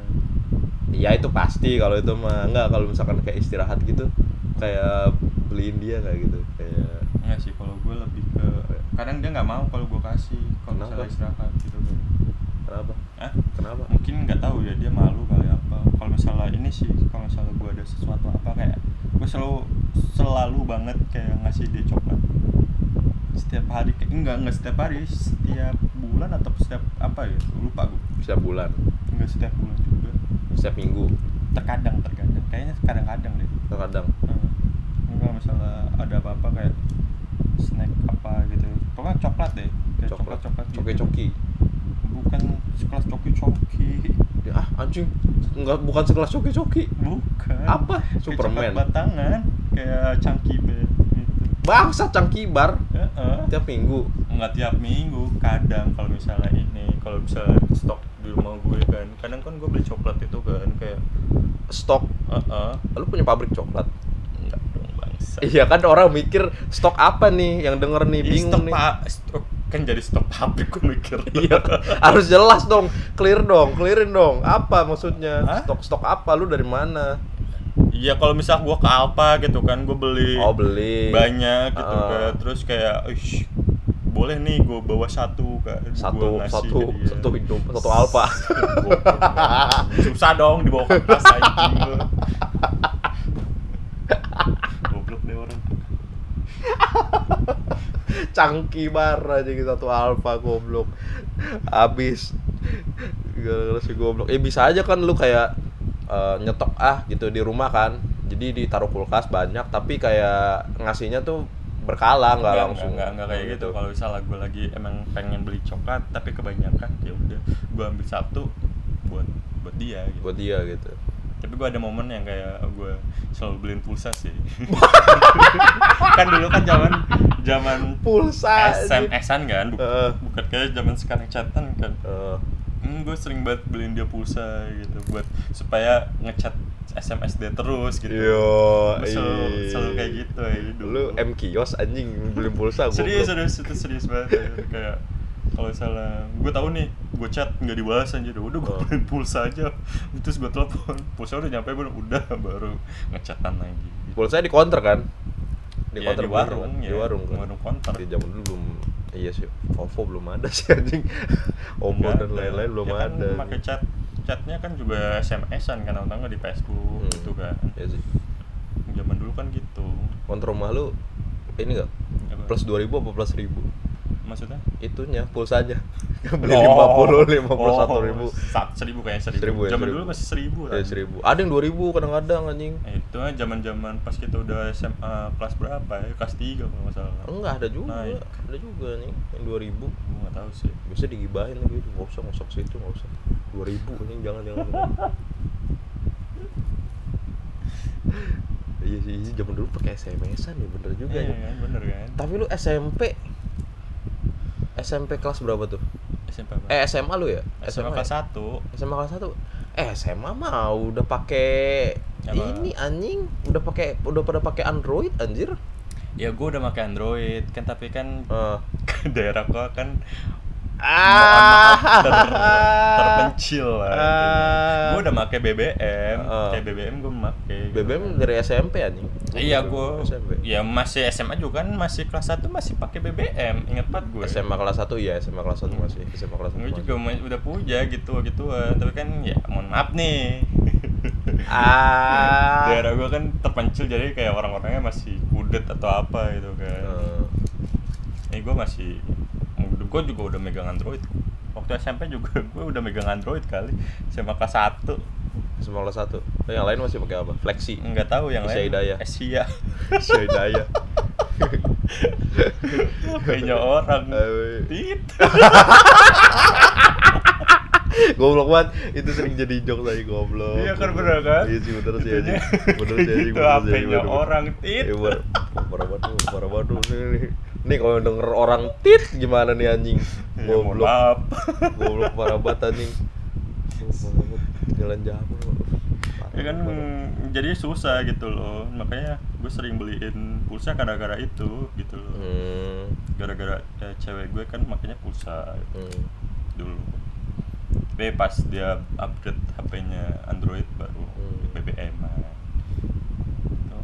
Iya itu pasti kalau itu mah enggak kalau misalkan kayak istirahat gitu kayak beliin dia kayak gitu kayak Enggak sih, kalau gue lebih ke kadang dia nggak mau kalau gue kasih kalau misalnya istirahat gitu kan. kenapa Hah? kenapa Mungkin nggak tahu ya dia malu kali apa. Kalau misalnya ini sih, kalau misalnya gue ada sesuatu apa kayak gue selalu selalu banget kayak ngasih dia coklat. Setiap hari kayak enggak enggak setiap hari setiap bulan atau setiap apa ya? Lupa gue setiap bulan. Enggak setiap bulan juga. Setiap minggu. Terkadang terkadang. Kayaknya kadang-kadang deh. Terkadang. Hmm. kalau misalnya ada apa-apa kayak snack apa gitu. Pokoknya coklat deh. Kayak coklat. coklat gitu. coki coki bukan sekelas coki coki ya, ah anjing enggak bukan sekelas coki coki bukan. Apa? Superman? batangan kayak cangki bed gitu. Bangsa cangkibar Heeh. tiap minggu. Nggak tiap minggu kadang kalau misalnya ini kalau misalnya stok di rumah gue kan kadang kan gue beli coklat itu kan kayak stok? Heeh. lu punya pabrik coklat? Enggak dong bangsa. Iya kan orang mikir stok apa nih? Yang denger nih Ih, bingung stok nih. Pa- stok kan jadi stok pabrik gue mikir. Iya harus jelas dong clear dong clearin dong. Apa maksudnya? Hah? stok stok apa? Lu dari mana? Iya kalau misal gua ke Alfa gitu kan gua beli oh beli. banyak gitu Ah. kan. Terus kayak "Ish, boleh nih gua bawa satu kan satu Gua ngasih satu dia. satu hidup satu alfa susah dong dibawa ke tas anjing lu. goblok deh orang cangki bar aja gitu satu alfa goblok. Habis gara-gara si goblok. Eh bisa aja kan lu kayak eh, nyetok ah gitu di rumah kan. Jadi ditaruh kulkas banyak tapi kayak ngasihnya tuh berkala nggak Enggak, langsung. enggak, enggak kayak gitu. Kalau misalnya gua lagi emang pengen beli coklat tapi kebanyakan ya udah gua ambil satu buat buat dia gitu. Buat dia gitu tapi gue ada momen yang kayak gue selalu beliin pulsa sih kan dulu kan zaman zaman pulsa. SMS-an kan bukan, Heeh. bukan kayak zaman sekarang chatan kan Eh, hmm, gue sering banget beliin dia pulsa gitu buat supaya ngechat SMS dia terus gitu yo selalu, ih. selalu kayak gitu ya dulu lu M kios anjing beli pulsa serius serius itu serius banget ya. kayak kalau salah gue tahu nih gue chat nggak dibalas aja udah gue Oh. beliin pulsa aja terus gue telepon pulsa udah nyampe belum udah baru ngechatan lagi Pulsa di counter kan? Di Ya, counter di warung kan? ya Di warung kan? warung counter Di zaman dulu belum iya sih OVO belum ada sih anjing Ombo dan lain-lain belum ya kan ada pakai chat chatnya kan juga SMS-an kan enggak di Facebook Hmm. gitu kan Iya sih zaman dulu kan gitu Counter rumah lu ini enggak? Apa? Plus 2000 apa plus 1000? Maksudnya? Itunya pulsanya Beli 50, 51 ribu. Sa- seribu kayaknya seribu, Seribu ya, zaman seribu. dulu masih seribu Ya kan? seribu. Ada yang 2000 kadang-kadang anjing. Eh, itu kan zaman zaman pas kita udah SMA kelas berapa ya? Kelas 3 kalau nggak salah. Enggak ada juga. Naik. Ada juga nih Yang 2000 gue nggak tahu sih. Bisa digibahin lagi. Gak usah ngosok situ Gak usah. 2000 anjing jangan jangan Iya sih, iya, zaman dulu pakai SMS-an ya bener juga iya ya. kan bener kan? Tapi lu SMP SMP kelas berapa tuh? SMP apa? Eh SMA lu ya? SMA kelas ya? 1 SMA kelas 1. Eh SMA mah udah pakai ini anjing, udah pakai udah pada pakai Android anjir. ya gue udah pakai Android kan tapi kan Eh. daerah gua kan Ah. ter, terpencil lah Ah. gue udah pakai BBM Ah. kayak BBM gue gitu BBM dari SMP anjing. iya gue SMP. ya masih SMA juga kan masih kelas 1 masih pakai BBM ingat banget gue SMA kelas 1 ya, SMA kelas 1 masih. SMA kelas 1 gue masih. juga ma- udah punya gitu gituan tapi kan ya mohon maaf nih Ah. daerah gue kan terpencil jadi kayak orang-orangnya masih kudet atau apa gitu kan Eh, ini gue masih gue juga udah megang Android waktu SMP juga gue udah megang Android kali SMA kelas 1 SMA kelas 1. Oh, yang lain masih pakai apa? Flexi. nggak tahu yang Asia lain Hidayah. Asia Syahidaya. HP-nya orang Eh, tit goblok banget itu sering jadi joke tadi goblok Iya kan, bener kan? iya sih bener sih bener sih anjing gitu, bener sih, HP-nya anjing, bener, bener. orang, tit. Bener. parah banget parah banget nih nih. kalau denger orang tit gimana nih anjing? Ya goblok. goblok parah banget anjing. Jalan jamu ya kan jadi susah gitu loh. Makanya gue sering beliin pulsa gara-gara itu gitu loh. Hmm, gara-gara eh, cewek gue kan makanya pulsa. Hmm. dulu. Tapi pas dia upgrade HP-nya Android baru Hmm. BBM.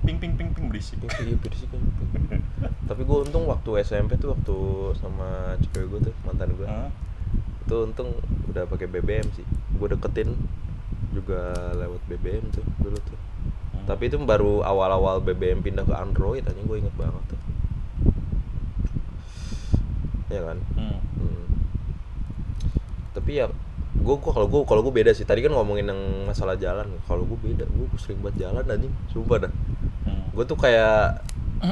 Ping ping ping ping berisik Iya, iya, berisik kan. Tapi gue untung waktu SMP tuh waktu sama cewek gue tuh mantan gue. Hah? Itu untung udah pakai BBM sih. Gue deketin juga lewat BBM tuh dulu tuh. Hmm. Tapi itu baru awal-awal BBM pindah ke Android anjing gue inget banget tuh. Iya kan? Hmm. Hmm. Tapi ya gue gua kalau gue kalau gue beda sih. Tadi kan ngomongin yang masalah jalan. Kalau gue beda, gue sering banget jalan anjing. Sumpah dah. Hmm. Gue tuh kayak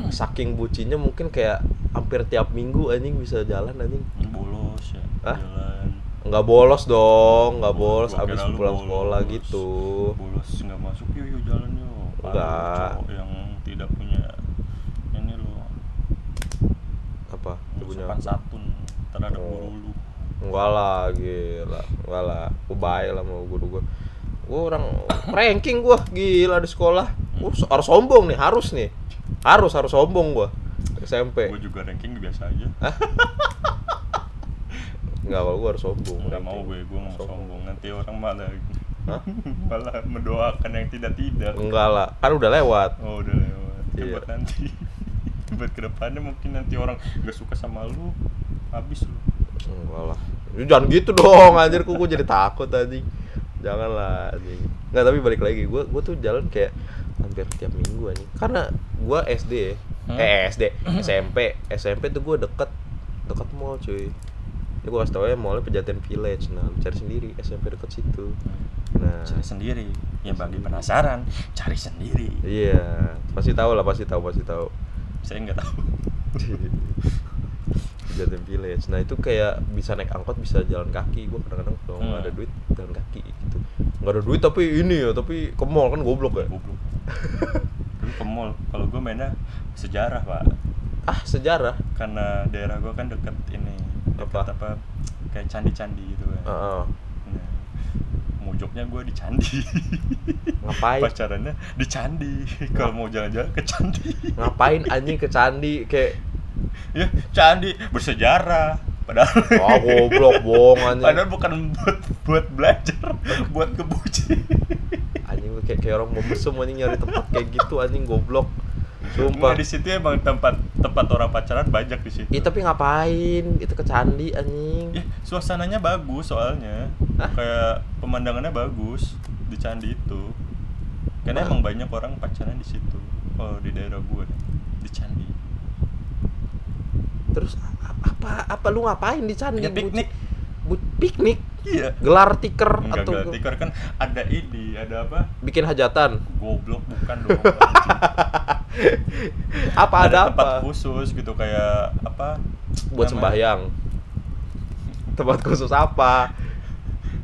saking bucinnya mungkin kayak hampir tiap minggu anjing bisa jalan anjing. bolos ya Hah? jalan Nggak bolos dong, nggak bolos abis pulang bolos. sekolah gitu. bolos nggak masuk yuk yuk jalan yuk Enggak. yang tidak punya ini loh Apa? Punya sopan terhadap Oh. guru lu Enggak lah, gila. Enggak lah. Gue baik lah sama guru gue. Gue orang ranking gue gila di sekolah. Gue harus sombong nih, harus nih. Harus harus sombong gue. SMP. gue juga ranking biasa aja Enggak, kalau gue harus sombong. nggak mau gue gue mau sombong nanti orang malah Hah? malah mendoakan yang tidak tidak Enggak lah, kan udah lewat. oh udah lewat Ya, Iya. buat nanti buat ke depannya mungkin nanti orang nggak suka sama lu habis lu Enggak lah. Lu jangan gitu dong, anjir kok gue jadi takut anjing. Janganlah anjing. Enggak, tapi balik lagi, gue gue tuh jalan kayak hampir tiap minggu anjing. Karena gue SD ya. Hmm? Eh SD, SMP, SMP tuh gue deket deket mall cuy. Ini gue kasih tau ya mallnya Pejaten Village. Nah, lu cari sendiri SMP deket situ. Nah, cari sendiri ya bagi penasaran cari sendiri iya, pasti tahu lah, pasti tahu, pasti tahu. saya nggak tahu Pejaten Village. Nah itu kayak bisa naik angkot, bisa jalan kaki. Gue kadang-kadang kalau nggak Hmm. ada duit jalan kaki gitu. Nggak ada duit tapi ini ya, tapi ke mall kan goblok ya. goblok dulu ke mall kalau gue mainnya sejarah pak Ah sejarah. karena daerah gue kan deket ini deket Apa? apa, kayak candi-candi gitu kan Heeh. nah, mojoknya gue di candi Ngapain? pacarannya di candi kalau mau jalan-jalan ke candi Ngapain anjing ke candi kayak ya candi bersejarah. Padahal ah goblok bohong anjing. Padahal bukan buat buat belajar buat kebuci anjing kayak, kayak orang mau mesum anjing nyari tempat kayak gitu anjing goblok. Sumpah. Nggak, di situ emang tempat tempat orang pacaran banyak di situ. Ih tapi ngapain? Itu ke candi anjing. Ih, suasananya bagus soalnya. Hah? kayak pemandangannya bagus di candi itu. Karena Wah. emang banyak orang pacaran di situ. Kalau di daerah gue di candi Terus apa apa lu ngapain di candi? ya piknik Bu- piknik. iya Gelar tikar enggak atau enggak tikar kan ada ini ada apa bikin hajatan. goblok bukan dong. Apa ada, tempat apa? khusus gitu kayak apa Buat namanya? sembahyang. Tempat khusus apa?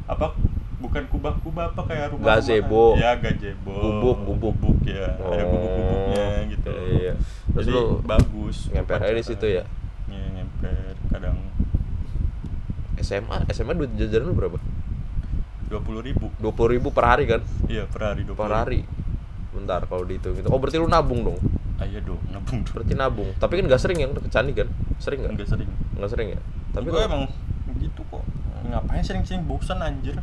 apa bukan kubah-kubah apa kayak rumah Gazebo. ya gazebo Gubuk, gubuk. gubuk ya ada gubuk-gubuknya gitu Iya. Terus jadi lu bagus ngemper aja di situ ya? Ngemper kadang SMA, SMA duit jajaran lu berapa? dua puluh ribu Dua puluh ribu per hari kan? iya per hari dua Per hari. Bentar kalau dihitung itu. Oh berarti lu nabung dong? ah, iya dong nabung dong Berarti nabung. Tapi kan gak sering yang ke candi kan? Sering nggak? enggak sering Nggak sering ya? Tapi gue emang gitu kok ngapain sering-sering bosan anjir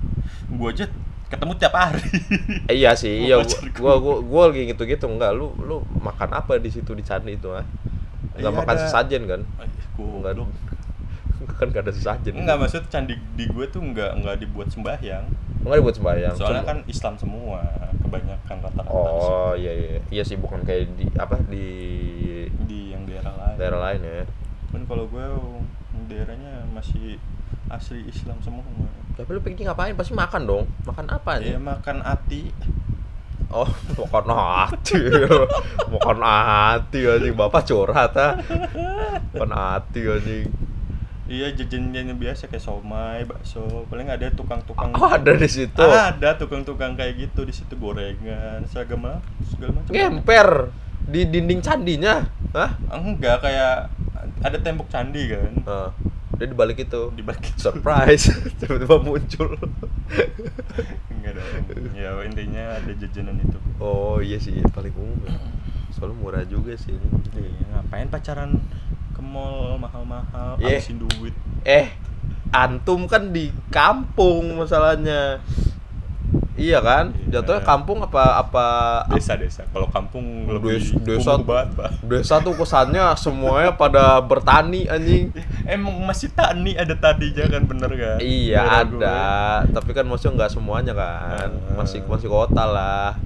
gue aja ketemu tiap hari Eh, iya sih, iya gua, gua gua lagi gitu-gitu enggak lu lu makan apa di situ di candi itu ah? Enggak Iya, makan ada- sesajen kan? Enggak goblok kan enggak ada sesajen. Enggak maksud candi di gue tuh enggak enggak dibuat sembahyang. Enggak dibuat sembahyang. Soalnya Cuma- kan Islam semua, kebanyakan rata-rata Oh, iya iya. Iya sih bukan kayak di apa di di yang daerah lain. daerah lain ya. Kan kalau gue daerahnya masih asli Islam semua. Tapi lu pikir ngapain? Pasti makan dong. Makan apa Ya nih? makan ati. Oh, makan hati. makan hati anjing. Bapak curhat ah. Makan hati anjing. Iya jajan-jajan biasa kayak somai, bakso. Paling ada tukang-tukang. Oh, ada di situ. Ada tukang-tukang kayak gitu di situ gorengan, segala segala macam. Ngemper di dinding candinya. Hah? Enggak kayak ada tembok candi kan. Heeh. Dia di balik itu. Di balik itu. surprise tiba-tiba muncul Enggak dong. Ya intinya ada jajanan itu. oh iya sih paling umum ya. soalnya murah juga sih Iya, ngapain pacaran ke mall mahal-mahal, habisin duit. eh antum kan di kampung masalahnya iya kan Iya. jatuhnya kampung apa apa Desa-desa. Kalau kampung lebih Des- desa kumuh banget, Pak. desa tuh kesannya semuanya pada bertani anjing Emang masih tani ada tadinya kan bener kan? iya gue. ada tapi kan maksudnya nggak semuanya kan Ah. masih masih kota lah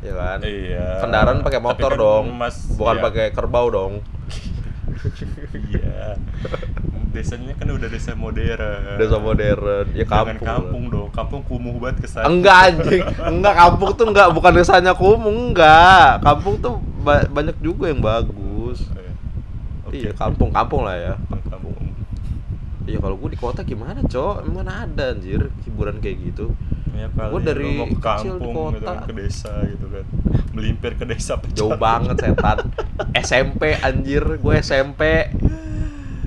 ya kan Iya. kendaraan pakai motor kan dong Mas, bukan iya. pakai kerbau dong Iya. Desanya kan udah desa modern. desa modern ya Jangan kampung, kampung dong. Kampung kumuh banget kesan. enggak anjing enggak kampung tuh enggak bukan desanya kumuh enggak kampung tuh ba- banyak juga yang bagus Eh, oke. iya kampung kampung lah ya Kampung. iya kalau gue di kota gimana cok mana ada anjir hiburan kayak gitu Ya kali Gua dari mau ke kampung gitu kota. kan, ke desa gitu kan. Melimpir ke desa jauh pacaran. banget setan SMP anjir gue SMP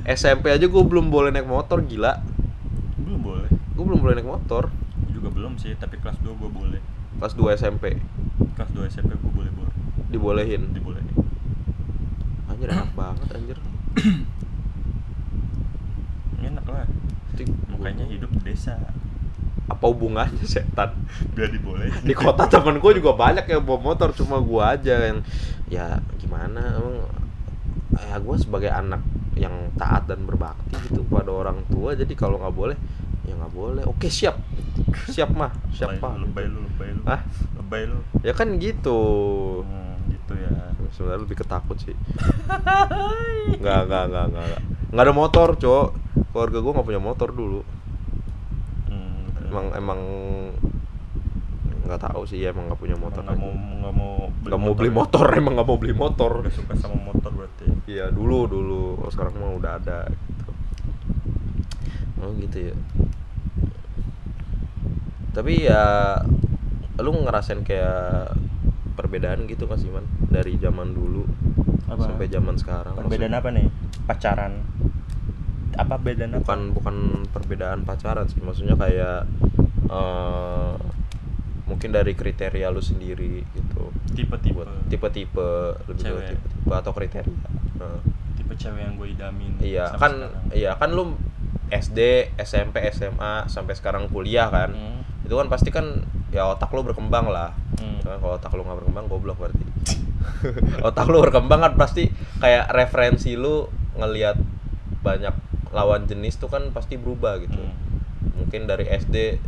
SMP aja gue belum boleh naik motor gila Belum boleh. gue belum boleh naik motor Gua juga belum sih, tapi kelas 2 gua boleh. kelas 2 SMP Kelas 2 SMP gua boleh boleh. dibolehin Dibolehin. anjir enak banget anjir Enak lah. Makanya hidup di desa. apa hubungannya setan Biar dibolehin. di kota temen gue juga banyak yang bawa motor cuma gue aja yang ya gimana emang ya gue sebagai anak yang taat dan berbakti gitu pada orang tua jadi kalau nggak boleh ya nggak boleh oke siap siap mah siap pak Lebay lu, lebay lu. Hah? Lebay lu. ya kan gitu Hmm, gitu ya. sebenarnya lebih ketakut sih nggak nggak nggak nggak nggak. nggak ada motor cowok keluarga gue nggak punya motor dulu Hmm, emang emang nggak tahu sih ya emang nggak punya motor nggak mau nggak mau nggak mau beli motor emang nggak mau beli motor Nggak suka sama motor berarti. iya dulu dulu Kalau sekarang mah udah ada gitu oh gitu ya tapi ya lu ngerasain kayak perbedaan gitu nggak sih man dari zaman dulu Apa? sampai zaman sekarang Perbedaan Maksud- apa nih? Pacaran. Apa bedaan apa? bukan bukan perbedaan pacaran sih maksudnya kayak eh mungkin dari kriteria lu sendiri gitu Tipe-tipe. tipe-tipe lebih ke Cewek. tipe-tipe atau kriteria Nah. tipe cewek yang gue idamin. Iya kan sekarang. iya kan lu SD SMP SMA sampai sekarang kuliah kan Hmm. itu kan pasti kan ya otak lu berkembang lah Hmm. Kan kalau otak lu nggak berkembang goblok berarti otak lu berkembang kan pasti kayak referensi lu ngelihat banyak lawan jenis tuh kan pasti berubah gitu Hmm. mungkin dari SD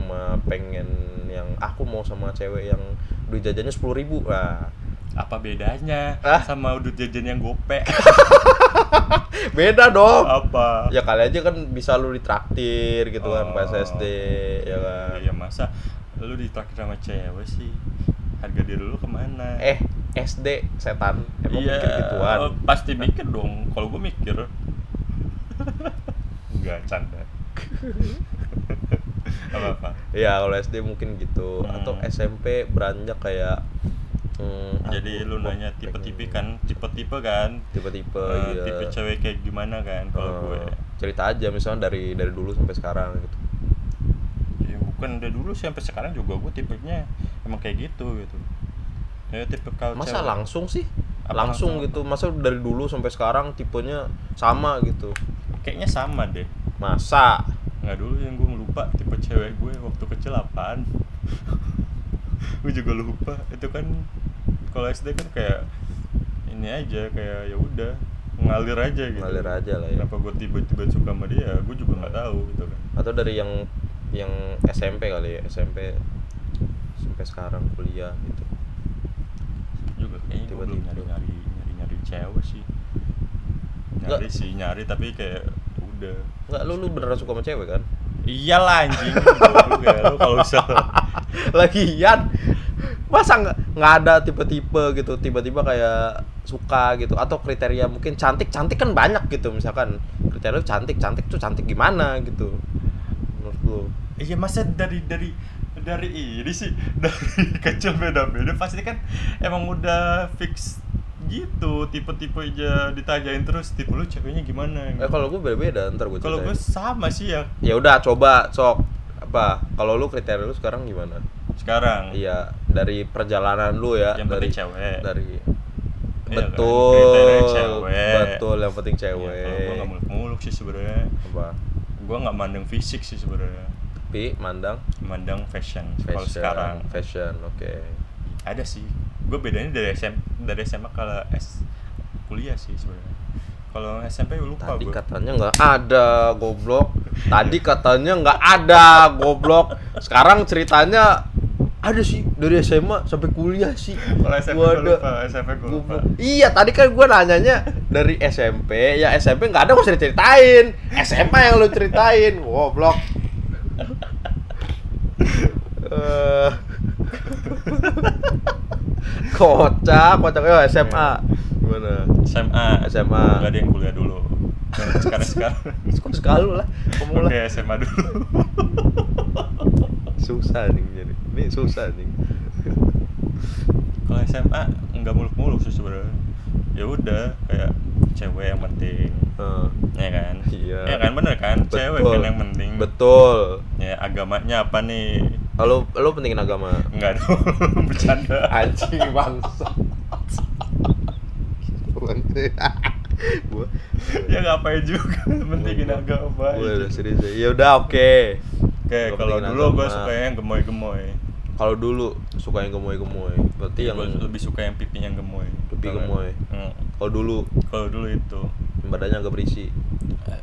cuma pengen yang aku mau sama cewek yang duit jajannya sepuluh ribu nah Apa bedanya Ah. sama udut jajan yang gope? beda dong Apa? ya kali aja kan bisa lu ditraktir gitu kan pas Oh. SD ya kan Iya masa lu ditraktir sama cewek sih? Harga diri lu ke mana? eh SD setan emang iya, mikir gituan eh, pasti mikir dong. Kalau gue mikir, enggak canda. apa apa? Iya kalau SD mungkin gitu Hmm. atau SMP beranjak kayak hmm, Jadi lu nanya tipe-tipe kan, tipe-tipe kan, tipe-tipe Eh, iya. tipe cewek kayak gimana kan? Kalau Eh, gue, cerita aja misalnya dari dari dulu sampai sekarang gitu ya bukan dari dulu sih sampai sekarang juga gue tipenya emang kayak gitu gitu. Ya tipe kalau masa cewek- langsung sih Apa langsung langsung? gitu masa dari dulu sampai sekarang tipenya sama gitu Kayaknya sama deh. masa nggak dulu yang gue lupa tipe cewek gue waktu kecil apaan gue juga lupa itu kan kalau SD kan kayak ini aja kayak ya udah ngalir aja gitu Ngalir aja lah ya. kenapa gue tiba-tiba suka sama dia gue juga nggak tahu gitu kan atau dari yang yang SMP kali ya SMP sampai sekarang kuliah gitu juga kayaknya gue belum Tiba-tiba. nyari nyari nyari nyari cewek sih nyari Nggak. sih nyari tapi kayak udah. Nggak lu lu beneran suka sama cewek kan? Iyalah anjing. Goblok ya, lu kalau bisa lagian masa nggak ada tipe-tipe gitu tiba-tiba kayak suka gitu. Atau kriteria mungkin cantik cantik kan banyak gitu misalkan. Kriteria lu cantik cantik tuh cantik gimana gitu menurut lu? Iya masa dari dari dari ini sih? Dari kecil beda-beda. Pasti kan emang udah fix gitu tipe-tipe aja ditanyain terus tipe lu ceweknya gimana eh kalau gue beda-beda ntar gue kalau gue sama sih ya. Ya udah coba sok. Apa kalau lu kriteria lu sekarang gimana? Sekarang? Iya dari perjalanan lu ya yang dari cewek. dari Iya kan, betul kriteria cewek. betul yang penting Ya, cewek kalau gue nggak muluk-muluk sih sebenarnya. Apa? Gue nggak mandang fisik sih sebenarnya. Tapi mandang? Mandang fashion, kalau fashion sekarang. fashion oke. Ada sih gue bedanya dari SM dari SMA kalau S kuliah sih sebenarnya kalau SMP lupa Tadi gue katanya nggak ada goblok. Tadi katanya nggak ada goblok. Sekarang ceritanya ada sih dari SMA sampai kuliah sih. Kalau SMP Gua gue lupa, SMP gue lupa. Iya tadi kan gua nanyanya dari SMP ya SMP nggak ada gak usah diceritain SMA yang lu ceritain goblok Eh. Kocak kocak ya SMA gimana? SMA SMA. Gak ada yang kuliah dulu. Sekarang sekarang. Kok sekali lah ngomong lah oke SMA dulu. Susah nih jadi ini susah nih. Kalau SMA nggak muluk-muluk sih sebenarnya. Ya udah kayak cewek yang penting. Eh, ya kan? Iya. ya kan bener kan? Cewek betul. kan yang penting. Betul. Ya agamanya apa nih kalau lo pentingin agama? Nggak dong bercanda. Anjing bangsa. Gua ya ngapain juga pentingin agama itu. udah serius ya udah oke. Oke kalau dulu gue suka yang gemoy-gemoy. Kalau dulu suka yang gemoy-gemoy. Berarti yang Gua lebih suka yang pipinya gemoy. Pipi Kalau- gemoy. Hmm. kalau dulu? Kalau dulu itu. Badannya agak berisi. Eh,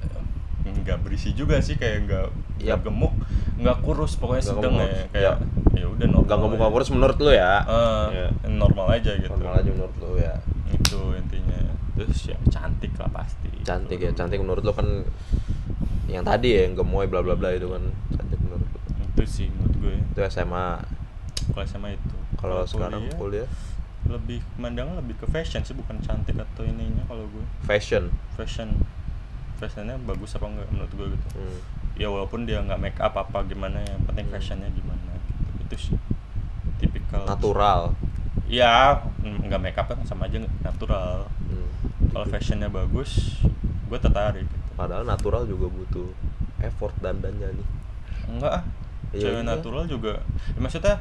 nggak berisi juga sih kayak nggak nggak gemuk nggak kurus pokoknya Nggak sedang gemuk. ya kayak ya udah normal gak gemuk aja. gak kurus menurut lo ya? Eh, Iya. normal aja gitu. Normal aja menurut lo ya. Itu intinya. Terus ya cantik lah pasti. Cantik ya cantik menurut lo kan yang tadi ya yang gemoy bla bla bla itu kan cantik menurut lo itu sih menurut gue. Itu SMA kalau sama itu. Kalau sekarang kuliah lebih mandang lebih ke fashion sih bukan cantik atau ininya kalau gue. Fashion? Fashion fashionnya bagus apa enggak menurut gue gitu Hmm. ya walaupun dia nggak make up apa gimana yang penting Hmm. fashionnya gimana gitu. itu sih tipikal natural ya nggak make up kan sama aja natural Hmm. kalau fashionnya bagus gue tertarik gitu. padahal natural juga butuh effort dandannya nih enggak ah Iya cewek juga. natural juga ya, maksudnya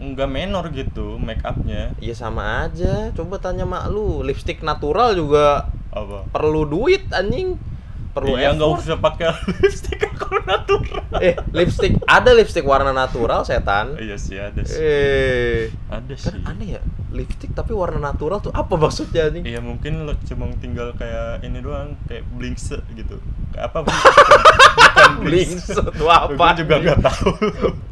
nggak menor gitu make upnya Iya sama aja. Coba tanya mak lu, lipstick natural juga apa perlu duit anjing. Perlu iya nggak usah pakai lipstick kalau natural Eh, lipstick ada lipstick warna natural setan. iya sih ada sih Eh, ada sih kan aneh ya. Lipstick tapi warna natural tuh apa maksudnya nih? Iya mungkin lo cuma tinggal kayak ini doang kayak blingse gitu. Kayak apa? Bukan Blingse tuh apa? Gue juga nggak tahu.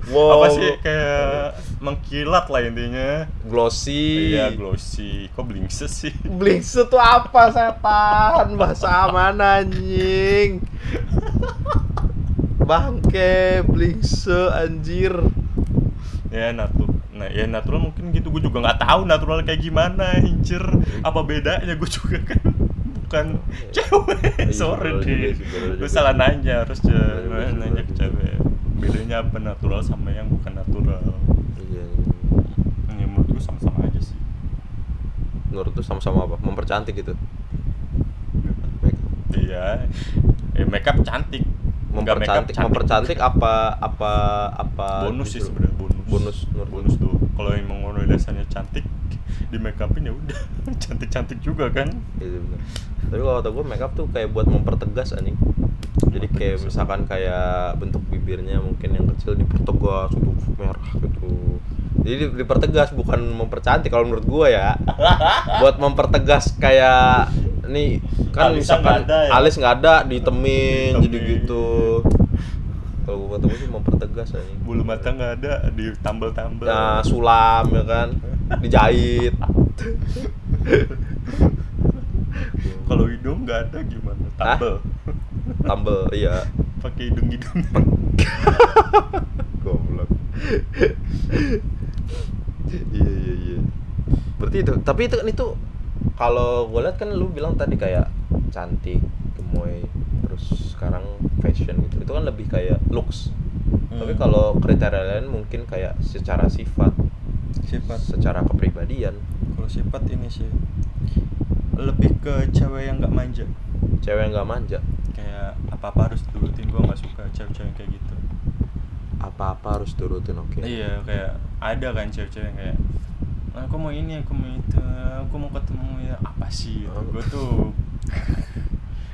Wow. Apa sih kayak mengkilat lah intinya. Glossy. Iya glossy. Kok blingse sih? Blingse tuh apa setan? Bahasa mana anjing? Bangke, blingse anjir. Ya natural. Nah ya natural mungkin gitu. Gue juga nggak tahu natural kayak gimana. Anjir. Apa bedanya? Gue juga kan bukan cewek. Sorry bener juga deh. Gue salah nanya harus sih, nanya ke cewek. Bedanya apa natural sama yang bukan natural? Iya. Ya menurut gue sama-sama aja sih. Menurut tuh sama-sama apa? Mempercantik gitu. Iya. Ya, makeup cantik. Mempercantik, mempercantik apa apa apa bonus sih justru? sebenarnya bonus. Bonus menurut bonus tuh. Kalau emang orang dasarnya cantik di make upin ya udah cantik-cantik juga kan. Iya bener. Tapi kalau kata gue makeup tuh kayak buat mempertegas anjing. Jadi kayak misalkan kayak bentuk bibirnya mungkin yang kecil dipertegas untuk merah gitu. Jadi di- dipertegas bukan mempercantik kalau menurut gue ya. buat mempertegas kayak nih kan Alisnya misalkan nggak ada ya? alis nggak ada ditemin, Ditemin. jadi gitu. Kalau gue gue sih mempertegas anjing. Bulu mata nggak ada, ditambal-tambal. Nah, sulam ya kan, dijahit. Kalau hidung nggak ada gimana? Hah? Tambal. Tambel, iya. Pakai hidung-hidung. Goblok. iya iya iya. Berarti itu, tapi itu kan itu kalau gue lihat kan lu bilang tadi kayak cantik, gemoy, terus sekarang fashion gitu. Itu kan lebih kayak looks. Tapi Hmm. kalau kriteria lain mungkin kayak secara sifat, sifat secara kepribadian. kalau sifat ini sih lebih ke cewek yang nggak manja Cewek yang nggak manja, kayak apa apa harus turutin gue nggak suka cewek-cewek yang kayak gitu apa-apa harus turutin oke. iya kayak ada kan cewek-cewek yang kayak "Ah, aku mau ini aku mau itu aku mau ketemu ya apa sih gitu. Oh. gue tuh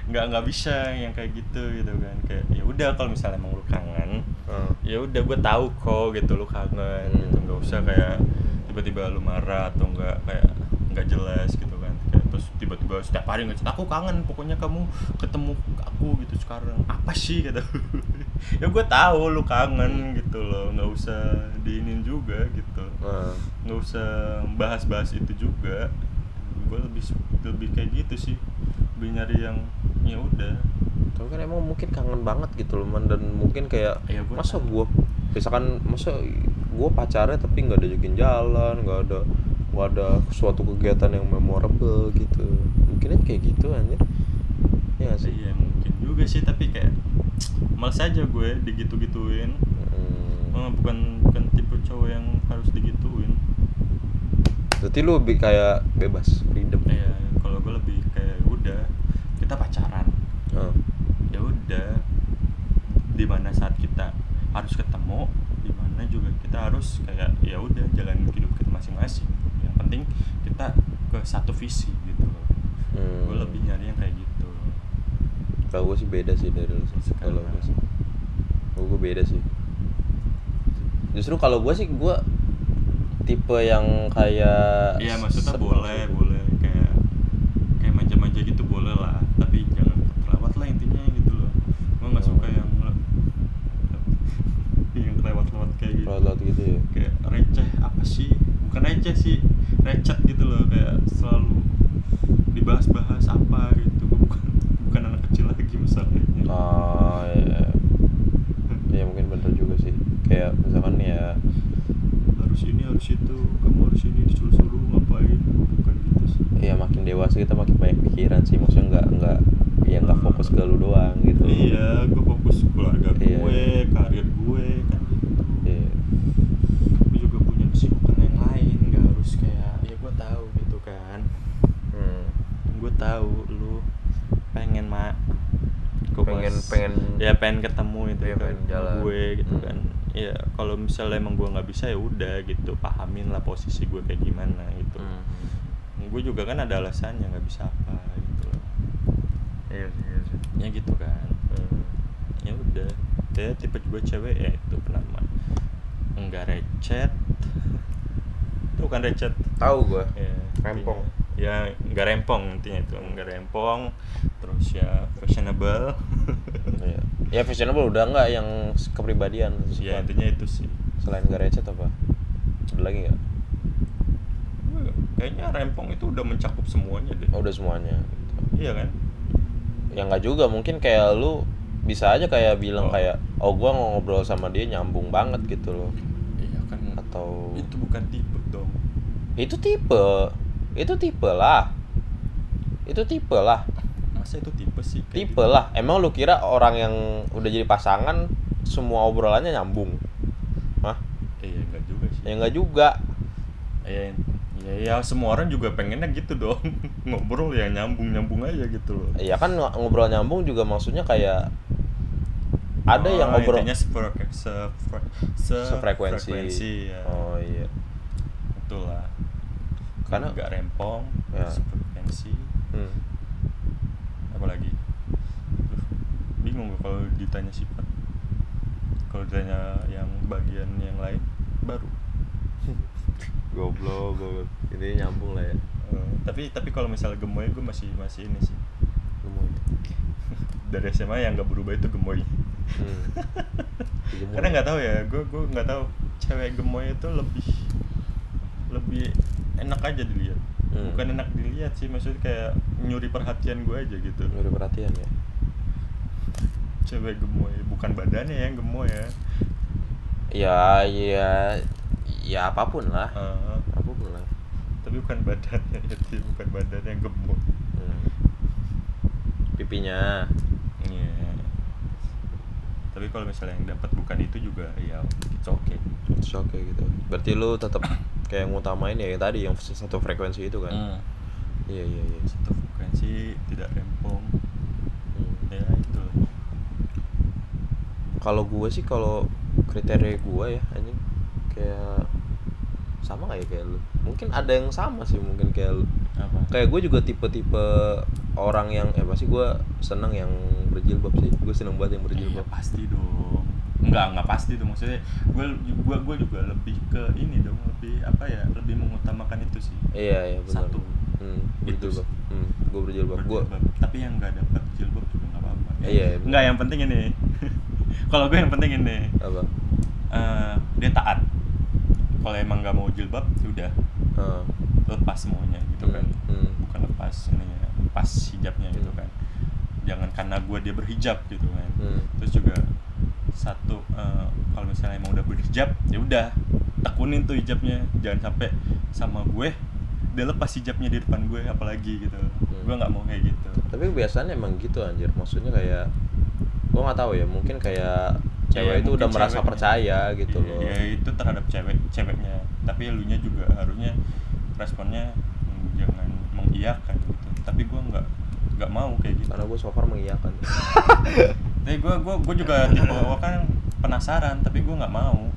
nggak nggak bisa yang kayak gitu gitu kan kayak ya udah kalau misalnya emang lu kangen Ah. ya udah gue tahu kok gitu lu kangen Hmm. gitu nggak usah kayak tiba-tiba lu marah atau enggak kayak nggak jelas gitu kan terus tiba-tiba setiap hari ngechat aku kangen pokoknya kamu ketemu aku gitu sekarang. Apa sih? gitu ya gue tahu lu kangen gitu loh nggak usah diinin juga gitu. Nah. nggak usah bahas-bahas itu juga. Gue lebih lebih kayak gitu sih. Lebih nyari yang ya udah. Tapi kan emang mungkin kangen banget gitu loh man. Dan mungkin kayak Iya, gua masa gua misalkan masa gua pacarnya tapi nggak ada jokin jalan nggak ada ada suatu kegiatan yang memorable gitu. Mungkin kayak gitu anjir. Ya nggak sih? Iya mungkin juga sih tapi kayak males aja gue digitu-gituin. Hmm. Eh, bukan bukan tipe cowok yang harus digituin. Berarti lu lebih kayak bebas freedom. Ya kalau gue lebih kayak udah kita pacaran. Ah. ya udah di mana saat kita harus ketemu di mana juga kita harus kayak ya udah jalan hidup kita masing-masing penting kita ke satu visi gitu loh. Hmm. gue lebih nyari yang kayak gitu. Kalau gua sih beda sih dari lu kalau gua sih. Kalau gua beda sih. Justru kalau gua sih gua tipe yang kayak iya maksudnya boleh sih. boleh. Kayak kayak manja-manja gitu boleh lah. Tapi jangan kelewat lah intinya gitu loh. Gue nggak suka yang yang kelewat-lewat kayak gitu. Laut-laut gitu ya? Kayak receh apa sih? Bukan receh sih recet gitu loh kayak selalu dibahas-bahas apa gitu Gua bukan bukan anak kecil lagi masalahnya Ah, ya. ya mungkin bener juga sih. Kayak misalkan ya harus ini harus itu kamu harus ini disuruh-suruh ngapain bukan gitu sih ya makin dewasa kita makin banyak pikiran sih. Maksudnya nggak nggak ya nggak fokus ke lu doang gitu. iya gue fokus keluarga Iya. gue karir gue kan gitu Iya. gue juga punya kesibukan yang lain nggak harus kayak ya gue tahu gitu kan Hmm. gue tahu lu pengen mak Gua Pengen- pas- pengen- ya pengen ketemu itu Iya, kan pengen sama jalan. gue gitu Hmm. kan ya kalau misalnya emang gue nggak bisa ya udah gitu pahamin lah posisi gue kayak gimana gitu. Hmm. gue juga kan ada alasannya nggak bisa apa gitu loh. Iya iya sih. Ya gitu kan. Hmm. ya udah dia tipe juga cewek ya itu penama enggak recet. Itu bukan recet. Tahu gua. Ya Rempong. intinya. ya enggak rempong intinya itu enggak rempong. Terus ya fashionable. Iya. ya fashionable udah nggak yang kepribadian ya intinya itu sih selain gak recet apa? Ada lagi nggak? Kayaknya rempong itu udah mencakup semuanya deh. Oh, udah semuanya. Gitu. iya kan? Ya nggak juga. Mungkin kayak lu bisa aja kayak bilang Oh. kayak oh gua ngobrol sama dia nyambung banget gitu loh. Iya kan? Atau itu bukan tipe dong. Itu tipe. Itu tipe lah. Itu tipe lah. Masa itu tipe sih? Tipe lah. Emang lu kira orang yang udah jadi pasangan semua obrolannya nyambung Hah? gitu? iya enggak juga sih ya enggak juga. Ya, ya ya semua orang juga pengennya gitu dong. Ngobrol ya nyambung nyambung aja gitu loh. Ya kan ng- ngobrol nyambung juga maksudnya kayak ada yang Oh, ngobrol intinya sefre- sefre- se- sefrekuensi frekuensi, ya oh iya. Itulah. Karena- nggak rempong Ya. sefrekuensi. Hmm. apa lagi bingung kalau ditanya sifat. Kalau ditanya yang bagian yang lain baru goblok goblok ini nyambung lah ya. Eh, tapi tapi kalau misalnya gemoy gue masih masih ini sih. Gemoy. dari SMA yang nggak berubah itu gemoy. Hmm. Gemoy. karena nggak tahu ya gue gue nggak tahu. Cewek gemoy itu lebih lebih enak aja dilihat. Hmm. bukan enak dilihat sih maksudnya kayak nyuri perhatian gue aja gitu. Nyuri perhatian ya? Cewek gemoy bukan badannya yang gemoy ya. Ya ya ya apa pun lah. Eh, apa pun lah. Tapi bukan badannya itu bukan badannya yang gemoy hmm. pipinya. Iya. tapi kalau misalnya yang dapat bukan itu juga ya it's okay. It's okay gitu. Berarti lu tetap kayak ngutamain ya yang tadi yang satu frekuensi itu kan? Hmm. iya iya iya. Satu frekuensi tidak rempong. Hmm. ya itu kalau gue sih kalau kriteria gue ya anjing kayak sama gak ya kayak lu mungkin ada yang sama sih mungkin kayak lu apa kayak gue juga tipe-tipe orang yang eh pasti gue seneng yang berjilbab sih gue seneng banget yang Iya berjilbab pasti dong. Enggak, enggak pasti tuh maksudnya. Gue gua gua juga lebih ke ini dong, lebih apa ya? Lebih mengutamakan itu sih. iya iya benar Satu. hmm, Itu berjilbab hmm, gue berjilbab gue Berjilbab. Tapi yang enggak dapat jilbab juga enggak apa-apa. Iya, iya, bener. Enggak, yang penting ini. Kalau gue yang penting ini. apa eh, dia taat. Kalau emang nggak mau jilbab, ya udah Ah, lepas semuanya gitu kan. Hmm, hmm. Bukan lepas ininya, lepas hijabnya gitu Hmm. kan. Jangan karena gue dia berhijab gitu kan. Hmm. terus juga satu eh, kalau misalnya emang udah berhijab ya udah tekunin tuh hijabnya jangan sampai sama gue dia lepas hijabnya di depan gue apalagi gitu gue nggak mau kayak gitu tapi biasanya emang gitu anjir maksudnya kayak gue nggak tahu ya mungkin kayak cewek Ya, itu udah merasa ceweknya. percaya gitu Iya, loh. ya itu terhadap cewek ceweknya. Tapi elunya juga harusnya responnya hmm, jangan mengiyakan gitu. Tapi gue nggak nggak mau kayak gitu. Karena gue so far mengiyakan. Tapi gue gua, gua juga tipe awal kan penasaran tapi gue nggak mau.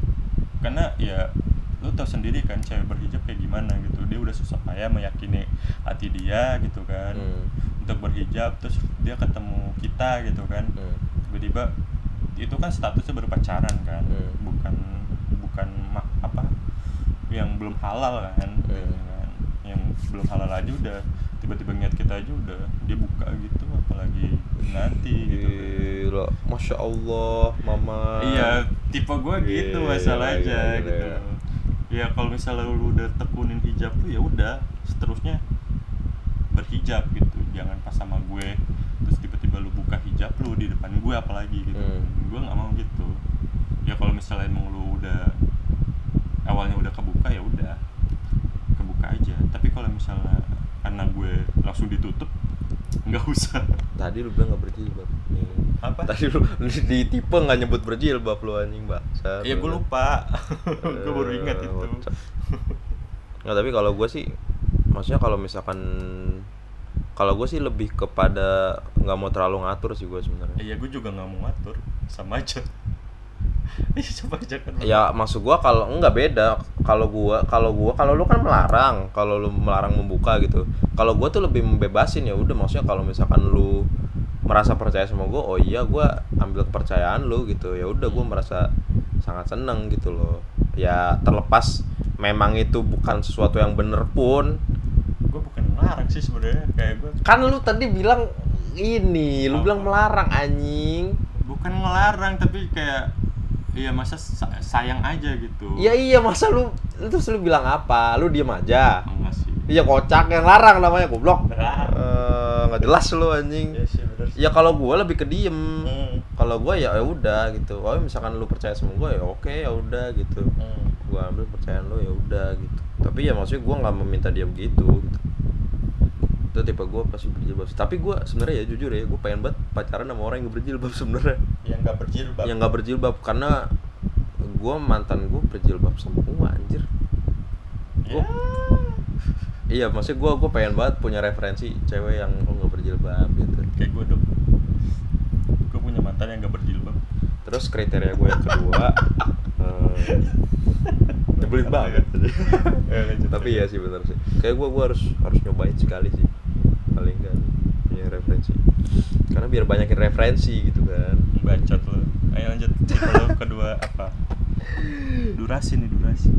Karena ya lu tau sendiri kan cewek berhijab kayak gimana gitu. Dia udah susah payah meyakini hati dia gitu kan. Hmm. untuk berhijab terus dia ketemu kita gitu kan. Hmm. Itu kan statusnya baru pacaran kan Hmm. bukan bukan apa yang belum halal kan, Hmm. gitu kan. yang belum halal aja udah tiba-tiba niat kita aja udah dia buka gitu apalagi nanti gitu kan. Gila, masya Allah, mama. Iya, tipe gue gitu Gila, masalahnya gila, gitu. gila. Ya kalau misalnya lu udah tekunin hijab lu ya udah, seterusnya berhijab gitu. Jangan pas sama gue tiba-tiba lu buka hijab lu di depan gue apalagi gitu. Hmm. Gue nggak mau gitu. Ya kalau misalnya emang lu udah awalnya udah kebuka ya udah kebuka aja. Tapi kalau misalnya karena gue langsung ditutup nggak usah. Tadi lu bilang gak berjilbab. Nih. Apa? Tadi lu di tipe nggak nyebut berjilbab lu anjing, Mbak. Ya gue lupa. gue baru ingat itu. Nggak, tapi kalau gue sih maksudnya kalau misalkan kalau gue sih lebih kepada nggak mau terlalu ngatur sih gue sebenarnya. Iya gue juga nggak mau ngatur. Sama aja. Iya, coba ajakan ya maksud gua kalau enggak beda. Kalau gua kalau gua kalau lu kan melarang. Kalau lu melarang membuka gitu. Kalau gua tuh lebih membebasin. Ya udah maksudnya kalau misalkan lu merasa percaya sama gua oh iya gua ambil kepercayaan lu gitu. Ya udah gua merasa sangat seneng gitu loh. Ya terlepas memang itu bukan sesuatu yang bener pun gue ngelarang sih sebenarnya. Kayak gue kan lu tadi bilang ini lu Apa? bilang melarang anjing. Bukan ngelarang tapi kayak iya masa sa- sayang aja gitu. Iya iya masa lu lu terus lu bilang apa? Lu diem aja. Enggak sih. Iya kocak yang larang namanya goblok. Eh, nggak jelas lu anjing. Iya sih bener sih. Ya kalau gua lebih ke diem. Hmm. kalau gua ya ya udah gitu. Kalau misalkan lu percaya sama gua ya oke ya udah gitu. Hmm. gua ambil kepercayaan lu ya udah gitu. Tapi ya maksudnya gua nggak meminta dia begitu gitu. Itu tipe gua pasti berjilbab. Tapi gua sebenarnya ya jujur ya gua pengen banget pacaran sama orang yang gak berjilbab sebenarnya. Yang nggak berjilbab. Yang nggak berjilbab karena gua mantan gua berjilbab semua anjir. Ya. Iya maksudnya gua gua pengen banget punya referensi cewek yang oh, nggak berjilbab gitu. Kayak gue dong. Gue punya mantan yang nggak berjilbab. Terus kriteria gue yang kedua eh, nyebelin banget. Eh, tapi ya sih bener sih. Kayak gue gue harus harus nyobain sekali sih paling enggak punya referensi. Karena biar banyakin referensi gitu kan. Bacot lo ayo lanjut. Tipe lo kedua apa? Durasi nih durasi.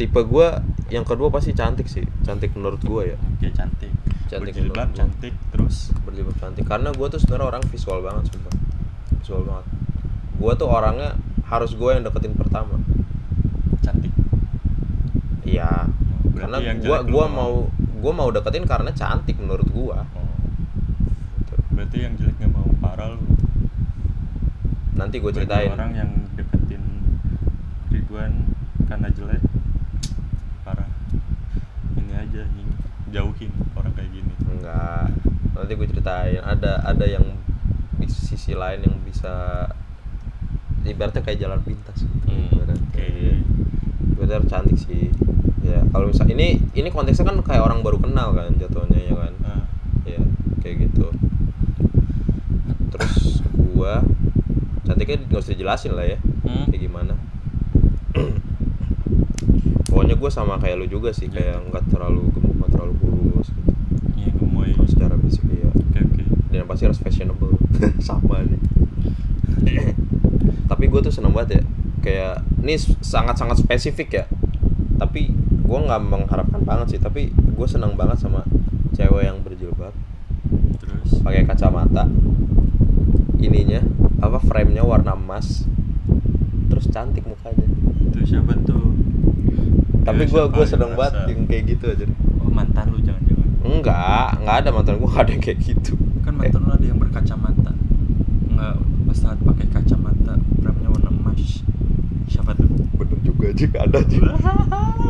Tipe gue yang kedua pasti cantik sih. Cantik menurut gue ya. Oke cantik. Cantik berjilbab menurut gua. cantik terus? Berjilbab cantik. Karena gue tuh sebenarnya orang visual banget sumpah. Visual banget. Gue tuh orangnya harus gue yang deketin pertama. Cantik. Iya. Karena gue nggak mau gue mau deketin karena cantik menurut gue oh. berarti yang jelek nggak mau parah lu nanti gue ceritain orang yang deketin Ridwan karena jelek parah ini aja nih jauhin orang kayak gini enggak nanti gue ceritain ada ada yang di sisi lain yang bisa ibaratnya kayak jalan pintas gitu Hmm, ibaratnya. oke. Iya. Ibaratnya harus cantik sih ya kalau misal ini ini konteksnya kan kayak orang baru kenal kan jatuhnya ya kan? Nah, ya kayak gitu. Terus gua cantiknya nggak usah dijelasin lah ya hmm? kayak gimana. Pokoknya gue sama kayak lu juga sih kayak nggak terlalu gemuk nggak terlalu kurus gitu. Iya gemoy. Kalau oke secara fisik ya oke dan yang pasti harus fashionable. Sama nih. Tapi gue tuh seneng banget ya kayak ini sangat sangat spesifik ya. Tapi gue nggak mengharapkan banget sih tapi gue seneng banget sama cewek yang berjilbab. Terus? Pakai kacamata. Ininya apa frame-nya warna emas. Terus cantik mukanya. Itu siapa tuh? Tapi gue gue seneng banget yang kayak gitu aja. Oh mantan lu jangan-jangan? Enggak enggak ada mantan gue ada yang kayak gitu. Kan mantan lu ada yang berkacamata. Nggak pas saat pakai kacamata framenya warna emas. Siapa tuh? Bener juga aja ada Goblok.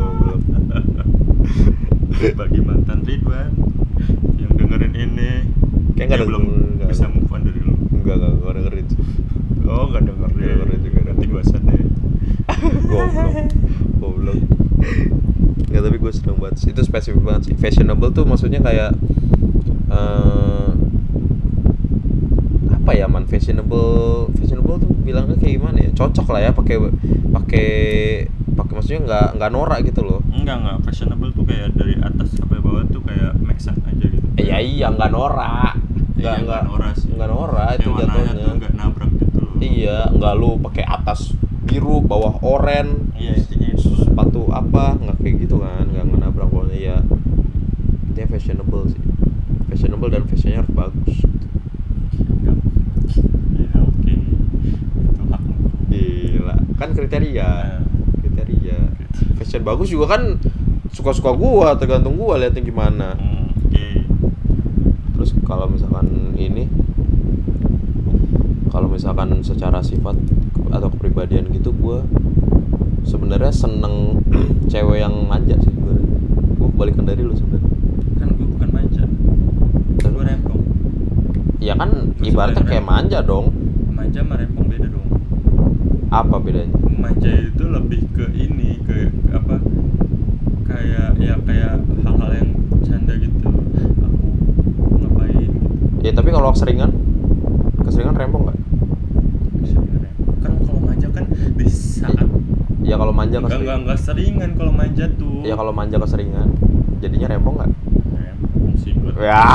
bagi mantan Ridwan yang dengerin ini Kayak nggak dia belum nggak. bisa move on dari lu. Enggak enggak gue dengerin. Oh nggak dengerin. Nggak dengerin juga, nanti gua sadar goblok. Goblok. Enggak tapi gue seneng banget itu spesifik banget sih. Fashionable tuh maksudnya kayak eh apa ya man? Fashionable fashionable tuh bilangnya kayak gimana ya? Cocok lah ya pakai pakai pakai maksudnya nggak nggak norak gitu loh. Enggak enggak fashionable kayak dari atas sampai bawah tuh kayak make sense aja gitu. Eh, ya iya nggak norak. Iya, nggak norak sih. nggak norak itu Yang jatuhnya. tuh nggak nabrak gitu loh. Iya nggak lu pakai atas biru bawah oranye. Iya intinya itu. Sepatu apa nggak kayak gitu kan nggak nggak nabrak pokoknya ya dia fashionable sih. Fashionable dan fashionnya harus bagus. Ya oke. Itu hak lu. gila. Kan kriteria. Nah, kriteria. Fashion bagus juga kan suka-suka gua tergantung gua liatnya gimana. Hmm, oke. Terus kalau misalkan ini kalau misalkan secara sifat atau kepribadian gitu gua sebenarnya seneng cewek yang manja sih gue gue balikan dari lu sebenarnya. Kan gue bukan manja. Dan- gue rempong. Ya kan Terus ibaratnya kayak manja dong. Manja sama rempong beda dong. Apa bedanya? Manja itu lebih ke ini ke ya kayak hal-hal yang canda gitu. Aku ngapain gitu. Ya tapi kalau keseringan? Keseringan rempong nggak? Sebenarnya kan saat ya kalau manja enggak enggak keseringan enggak seringan kalau manja tuh. Ya kalau manja keseringan. Jadinya rempong nggak? Rempong sih gua. Ya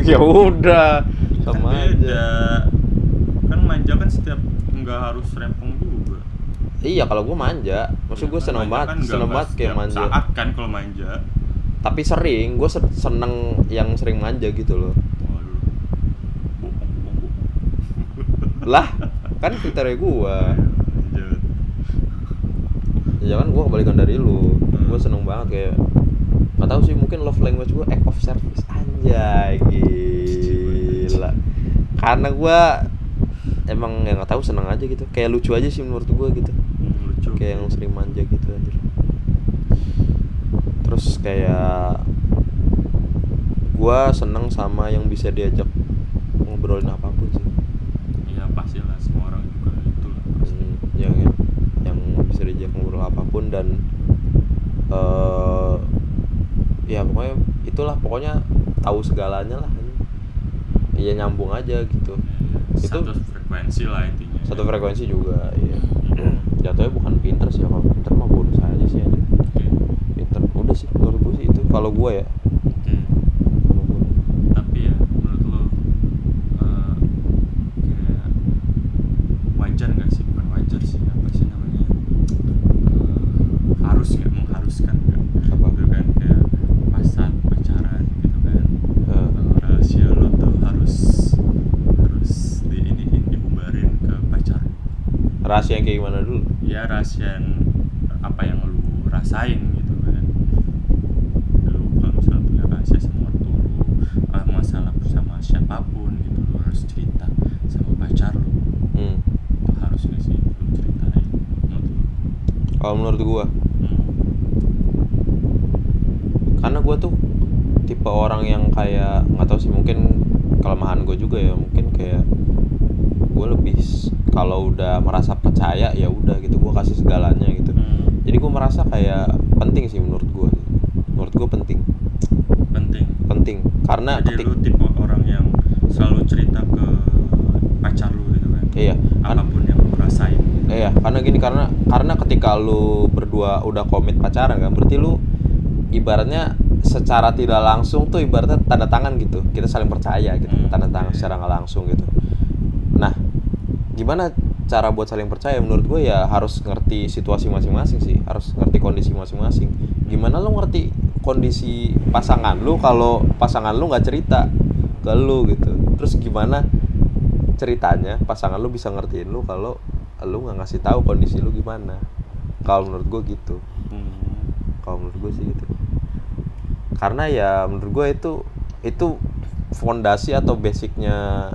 ya udah. Kan sama aja. Beda kan manja kan setiap nggak harus rempong juga iya kalau gue manja. Maksud gue Ya kan, seneng banget kan seneng banget kayak manja. saat kan kalau manja. Tapi sering gue seneng yang sering manja gitu loh. Lah kan kriteria gue ya kan gue kebalikan dari lu. Hmm. gue seneng banget kayak nggak tahu sih mungkin love language gue act of service. Anjay gila. Karena gue emang ya nggak tahu seneng aja gitu. Kayak lucu aja sih menurut gue gitu. Hmm, kayak yang sering manja gitu anjir. Terus kayak gua seneng sama yang bisa diajak ngobrolin apa pun sih. Iya pastilah semua orang juga itu lah pasti. Hmm, yang yang yang bisa diajak ngobrol apa pun dan eh ya pokoknya itulah pokoknya tahu segalanya lah iya nyambung aja gitu. Iya, Itu- satu frekuensi lah intinya. satu frekuensi juga iya jatuhnya bukan pinter sih kalau pinter mah bonus aja sih aja oke. Pinter udah sih menurut gue sih itu kalau gua ya. Oke. Kalau gua. Tapi ya menurut lo eh, kayak wajar nggak sih? Bukan wajar sih apa sih namanya? Eh, harus nggak? Mengharuskan nggak? Apa? gitu kan kayak pas saat pacaran gitu kan. Eh, eh, rahasia lo tuh harus harus di ini diubarin ke pacar. Rahasia yang kayak gimana dulu ya rahasia apa yang lu rasain gitu kan lu kalau misalnya punya rahasia sama ortu lu ah, masalah sama siapa pun gitu lu harus cerita sama pacar lu hmm. itu harus gak sih lu ceritain menurut lu kalau menurut gua hmm. karena gue tuh tipe orang yang kayak nggak tahu sih mungkin kelemahan gue juga ya mungkin kayak gue lebih s- kalau udah merasa percaya ya udah gitu gue kasih segalanya gitu Hmm. jadi gue merasa kayak penting sih menurut gue menurut gue penting penting penting karena jadi ketik lu tipe orang yang selalu cerita ke pacar lu gitu kan iya kan apa pun yang lu rasain gitu. Iya, karena gini karena karena ketika lu berdua udah komit pacaran kan, berarti lu ibaratnya secara tidak langsung tuh ibaratnya tanda tangan gitu. Kita saling percaya gitu, Hmm, tanda tangan oke. secara nggak langsung gitu. Nah, gimana cara buat saling percaya? Menurut gue ya harus ngerti situasi masing-masing sih, harus ngerti kondisi masing-masing. Gimana lu ngerti kondisi pasangan lu kalau pasangan lu nggak cerita ke lu gitu? Terus gimana ceritanya pasangan lu bisa ngertiin lu kalau lu nggak ngasih tahu kondisi lu gimana? Kalau menurut gue gitu. Hmm. kalau menurut gue sih gitu. Karena ya menurut gue itu itu fondasi atau basicnya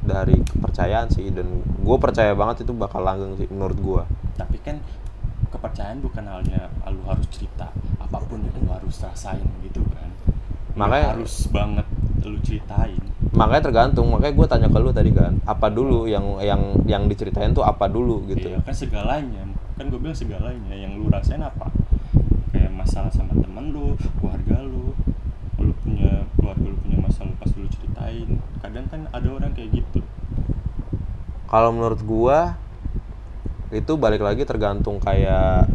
dari kepercayaan sih. Dan gue percaya banget itu bakal langgeng sih menurut gue tapi kan kepercayaan bukan halnya lu harus cerita apa pun lu harus rasain gitu kan. Makanya- harus banget lu ceritain. Makanya tergantung makanya gue tanya ke lu tadi kan apa dulu yang yang yang diceritain tuh apa dulu gitu? Iya kan segalanya. Kan gue bilang segalanya yang lu rasain apa? Kayak masalah sama temen lu keluarga lu lu punya keluarga lu punya masalah pas lu ceritain. Kadang kan ada orang kayak gitu. Kalau menurut gua itu balik lagi tergantung kayak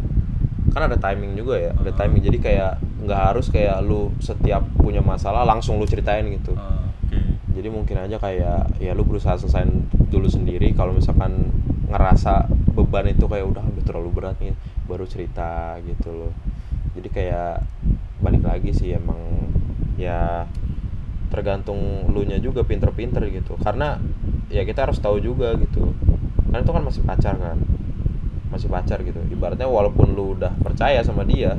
kan ada timing juga ya ada Ah. timing. Jadi kayak nggak harus kayak lu setiap punya masalah langsung lu ceritain gitu. Ah, oke. Jadi mungkin aja kayak ya lu berusaha selesain dulu sendiri. Kalau misalkan ngerasa beban itu kayak udah udah terlalu berat nih baru cerita gitu loh. Jadi kayak balik lagi sih emang ya tergantung lu nya juga pinter-pinter gitu. Karena ya kita harus tahu juga gitu. Karena itu kan masih pacar kan masih pacar gitu. Ibaratnya walaupun lu udah percaya sama dia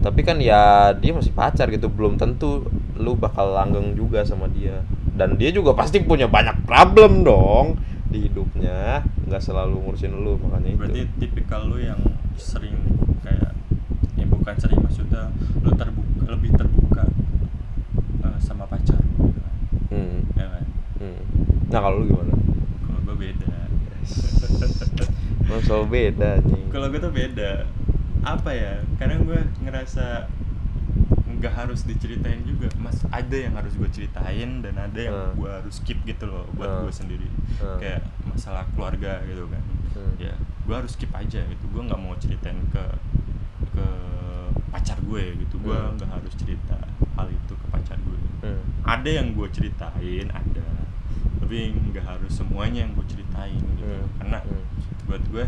tapi kan ya dia masih pacar gitu. Belum tentu lu bakal langgeng juga sama dia. Dan dia juga pasti punya banyak problem dong di hidupnya. Nggak selalu ngurusin lu makanya itu. Berarti tipikal lu yang sering kayak ya bukan sering maksudnya lu terbuka lebih terbuka eh, sama pacar. Gitu hmm, ya kan? Hmm. nah kalau lu gimana? Kalau gue beda Lu selalu beda nih kalau gue tuh beda apa ya kadang gue ngerasa nggak harus diceritain juga mas ada yang harus gue ceritain dan ada yang Hmm. gue harus skip gitu loh buat Hmm. gue sendiri Hmm. kayak masalah keluarga gitu kan Hmm. ya gue harus skip aja gitu gue nggak mau ceritain ke ke pacar gue gitu gue nggak harus cerita hal itu ke pacar gue Hmm. ada yang gue ceritain ada tapi nggak harus semuanya yang gue ceritain gitu Hmm. karena Hmm. Buat gue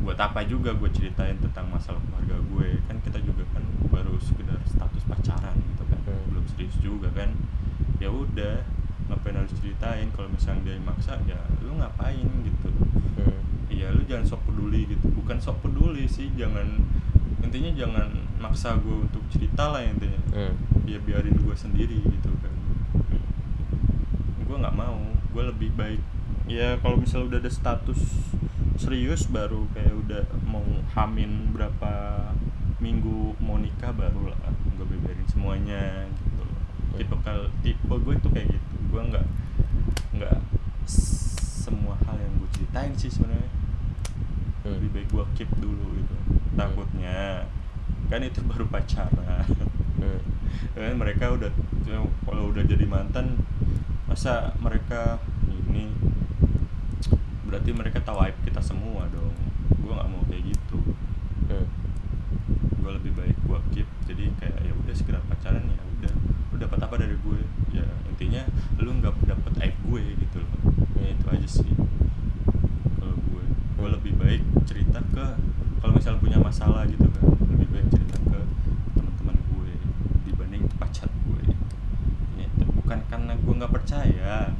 buat apa juga gue ceritain tentang masalah keluarga gue. Kan kita juga kan baru sekedar status pacaran gitu kan. Hmm. belum serius juga kan. Ya udah ngapain harus ceritain? Kalau misalnya dia maksa ya lu ngapain gitu. Hmm. Iya lu jangan sok peduli gitu. Bukan sok peduli sih jangan intinya jangan maksa gue untuk cerita lah intinya. Hmm. ya biarin gue sendiri gitu kan. Gue nggak mau. Gue lebih baik ya kalau misalnya udah ada status serius baru kayak udah mau hamin berapa minggu mau nikah baru lah gue beberin semuanya gitu loh. Tipe kal tipe gue itu kayak gitu. Gue nggak nggak semua hal yang gue ceritain sih sebenarnya. Hmm. lebih baik gue keep dulu gitu takutnya. Kan itu baru pacaran. Hmm. kan mereka udah kalau udah jadi mantan masa mereka ini berarti mereka tahu aib kita semua dong. Gue nggak mau kayak gitu. Hmm. gue lebih baik gue keep. Jadi kayak ya udah segera pacaran ya udah. Lu dapat apa dari gue? Ya intinya lu nggak dapat aib gue gitu loh. Ya itu aja sih. Kalau gue. Gue Hmm. lebih baik cerita ke kalau misal punya masalah gitu kan lebih baik cerita ke teman-teman gue dibanding pacar gue. Ya, itu bukan karena gue nggak percaya.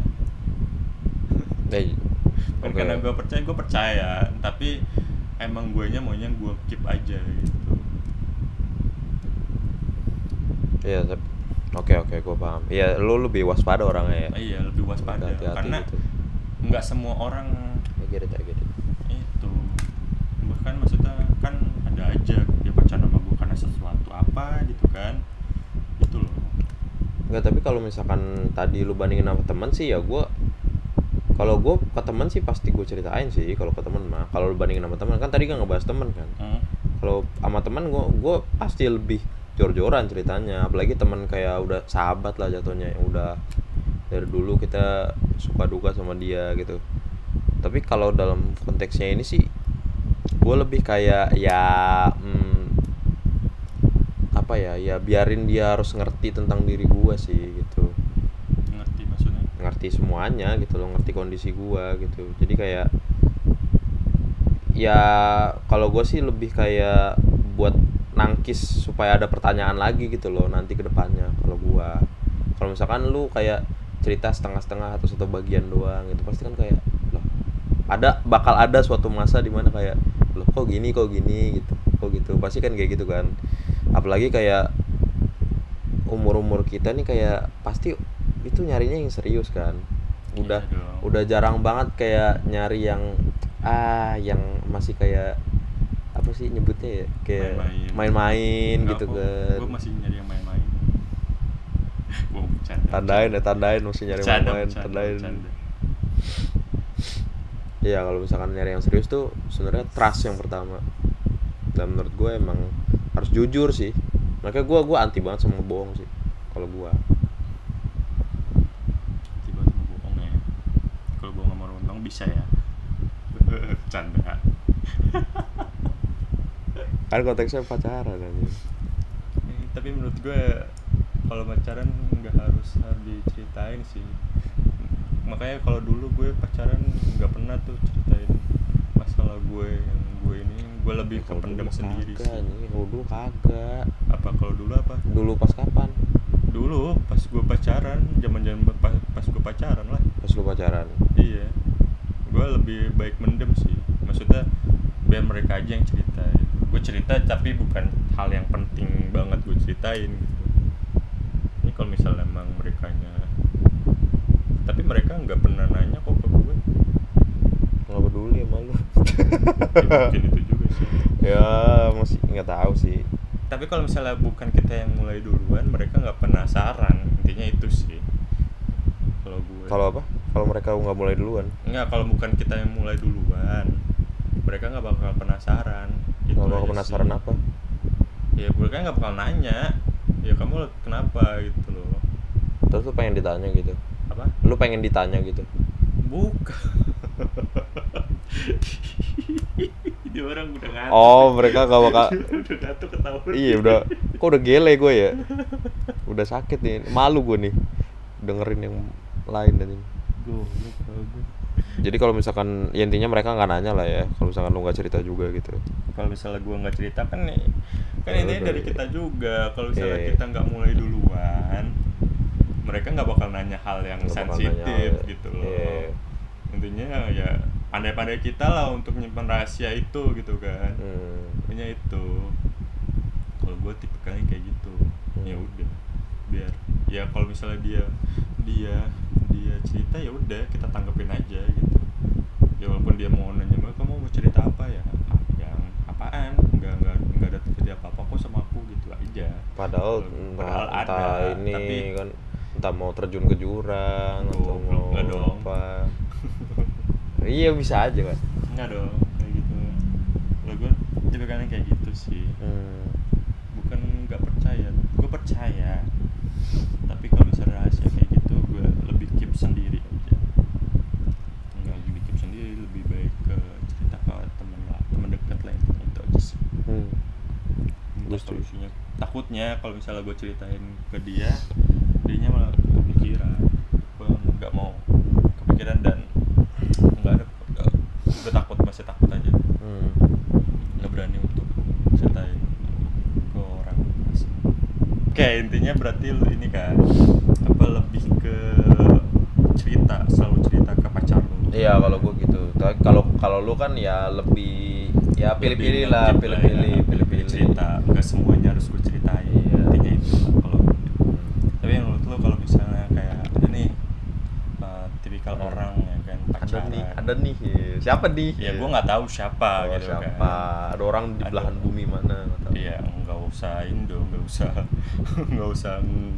Eh, bukan oke. karena gue percaya gue percaya tapi emang gue nya maunya gue keep aja gitu Iya, tapi oke oke gue paham. Iya, lu lebih waspada orangnya ya. iya lebih waspada Hati-hati karena gitu. nggak semua orang I get it, I get it. itu bahkan maksudnya kan ada aja dia pacaran sama gue karena sesuatu apa gitu kan itu loh Enggak, tapi kalau misalkan tadi lu bandingin sama teman sih ya gua kalau gue ke teman sih pasti gue ceritain sih kalau ke teman mah. Kalau bandingin sama teman kan tadi kan ngebahas teman kan. Hmm. kalau sama teman gue gue pasti lebih jor-joran ceritanya. Apalagi teman kayak udah sahabat lah jatuhnya yang udah dari dulu kita suka duka sama dia gitu. Tapi kalau dalam konteksnya ini sih gue lebih kayak ya hmm, apa ya ya biarin dia harus ngerti tentang diri gue sih gitu ngerti semuanya gitu loh ngerti kondisi gua gitu. Jadi kayak ya kalau gue sih lebih kayak buat nangkis supaya ada pertanyaan lagi gitu loh nanti ke depannya kalau gua. Kalau misalkan lu kayak cerita setengah-setengah atau satu bagian doang gitu pasti kan kayak loh ada bakal ada suatu masa di mana kayak loh kok gini kok gini gitu kok gitu. Pasti kan kayak gitu kan. Apalagi kayak umur-umur kita nih kayak pasti itu nyarinya yang serius kan. Udah Iya dong. udah jarang banget kayak nyari yang ah yang masih kayak apa sih nyebutnya ya? Kayak Main-main. gitu kan. gue masih nyari yang main-main. Bercanda tandain ya tandain masih nyari main-main tandain. Iya kalau misalkan nyari yang serius tuh sebenarnya trust yang pertama. Dan menurut gue emang harus jujur sih. Makanya gue gue anti banget sama bohong sih kalau gue tiba-tiba bohong ya kalau bohong sama orang bisa ya? Canda. Kan konteksnya pacaran kan Eh, tapi menurut gue kalau pacaran nggak harus harus diceritain sih. Makanya kalau dulu gue pacaran nggak pernah tuh ceritain masalah gue yang gue ini. Gue lebih ke Kalau pendem dulu sendiri kagak, sih. kalau dulu kagak. Apa kalau dulu apa? Dulu pas kapan? Dulu pas gue pacaran. Zaman zaman pas, pas gue pacaran lah. Pas lu pacaran? Iya gue lebih baik mendem sih. Maksudnya biar mereka aja yang ceritain. Gue cerita tapi bukan hal yang penting banget gue ceritain gitu. Ini kalau misalnya emang mereka tapi mereka nggak pernah nanya kok ke gue nggak peduli sama lu mungkin itu juga sih. Ya masih nggak tahu sih. Tapi kalau misalnya bukan kita yang mulai duluan mereka nggak penasaran intinya itu sih. Kalau gue kalau apa kalau mereka nggak mulai duluan. Enggak, kalau bukan kita yang mulai duluan mereka nggak bakal penasaran. Itu nggak bakal penasaran sih. apa? Ya mereka nggak bakal nanya ya kamu kenapa? gitu loh. Terus lu pengen ditanya gitu? Apa? Lu pengen ditanya gitu? Bukan Dia orang udah ngantuk. Oh, mereka gak bakal udah ngantuk ketawa. Iya udah. Kok udah gele gue ya? Udah sakit nih. Malu gue nih. Dengerin yang lain dan ini. Jadi kalau misalkan ya intinya mereka nggak nanya lah ya kalau misalkan lu nggak cerita juga gitu. Kalau misalnya gua nggak cerita kan nih, kan Ya ini udah, dari kita juga. Kalau misalnya Iya. kita nggak mulai duluan, mereka nggak bakal nanya hal yang sensitif gitu loh. iya. Intinya ya pandai-pandai kita lah untuk nyimpan rahasia itu gitu kan. Hmm. Intinya itu. Kalau gue tipikalnya kayak gitu, ya Hmm. udah biar ya kalau misalnya dia dia dia cerita ya udah kita tanggepin aja gitu ya walaupun dia mau nanya "Mbak, kamu mau cerita apa ya "Ah, yang apaan nggak nggak nggak ada terjadi apa apa kok sama aku gitu aja Padahal Padahal entah, ada, ini tapi- kan entah mau terjun ke jurang atau Goblok, mau dong. apa. iya bisa aja kan. nggak dong kayak gitu lo gue tipikalnya kayak gitu sih Hmm. bukan nggak percaya gue percaya tapi kalau misalnya rahasia kayak gitu gue lebih keep sendiri aja. Nggak keep sendiri lebih baik ke cerita ke temen lah temen dekat lah intinya itu aja sih. Hmm. Minta solusinya. Takutnya kalau misalnya gue ceritain ke dia dianya malah kepikiran. Gue nggak mau kepikiran dan nggak ada gue takut masih takut aja. Hmm. nggak berani untuk ceritain ke orang asing. Oke intinya berarti lu ini kan apa lebih ke cerita selalu cerita ke pacar lu Iya kalau gue gitu. Tapi kalau kalau lu kan ya lebih ya pilih-pilih lah, pilih-pilih, ya, pilih-pilih. cerita nggak semuanya harus gue ceritain Iya. intinya itu kalau tapi yang menurut lu kalau misalnya kayak ada nih uh, tipikal Hmm. orang ya kan Ada pacaran nih, ada nih. Siapa nih? ya gue nggak tahu siapa Oh, gitu siapa? kan Ada orang di Ada. belahan bumi mana? Iya, nggak usah Indo, nggak usah, nggak usah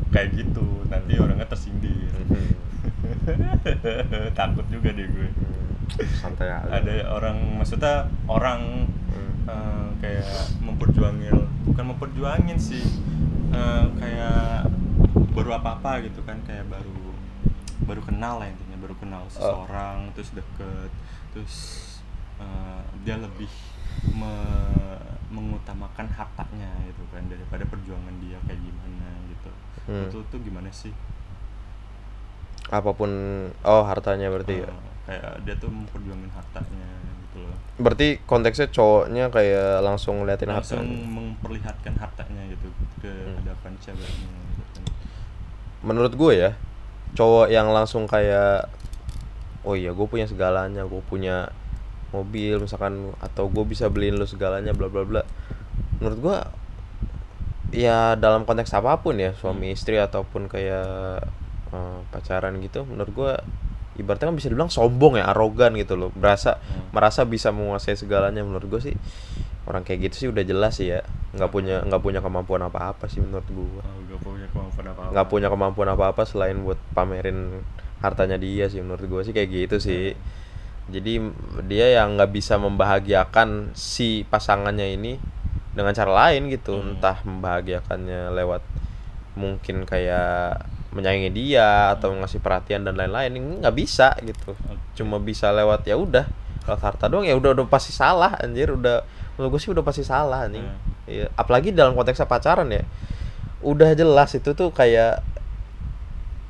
kayak gitu. Nanti orangnya tersindir. Takut juga deh gue. Santai aja. Ada orang, maksudnya orang Hmm. eh, kayak memperjuangin, bukan memperjuangin sih, eh, kayak baru apa apa gitu kan, kayak baru baru kenal lah intinya, baru kenal seseorang, terus deket, terus eh, dia lebih me- mengutamakan hartanya gitu kan daripada perjuangan dia kayak gimana gitu. Hmm. Itu tuh gimana sih? Apa pun oh hartanya berarti ya. Eh, kayak dia tuh memperjuangin hartanya gitu loh. Berarti konteksnya cowoknya kayak langsung ngeliatin langsung hartanya. memperlihatkan hartanya gitu ke Hmm. hadapan ceweknya gitu. Menurut gue ya, cowok yang langsung kayak oh iya gue punya segalanya, gue punya mobil misalkan atau gue bisa beliin lu segalanya bla bla bla. Menurut gue ya dalam konteks apa pun ya suami Hmm. istri ataupun kayak eh, pacaran gitu menurut gue ibaratnya kan bisa dibilang sombong ya arogan gitu loh. Merasa Hmm. merasa bisa menguasai segalanya. Menurut gue sih orang kayak gitu sih udah jelas sih ya. Nggak punya nggak punya kemampuan apa apa sih menurut gue Oh, gak punya kemampuan apa-apa. nggak punya kemampuan apa apa selain buat pamerin hartanya dia sih. Menurut gue sih kayak gitu sih. Jadi m- dia yang nggak bisa membahagiakan si pasangannya ini dengan cara lain gitu. Hmm. entah membahagiakannya lewat mungkin kayak menyayangi dia atau ngasih perhatian dan lain-lain ini nggak bisa gitu cuma bisa lewat ya udah lewat harta doang ya udah udah pasti salah anjir udah menurut gue sih udah pasti salah nih Hmm. Iya, apalagi dalam konteksnya pacaran ya udah jelas itu tuh kayak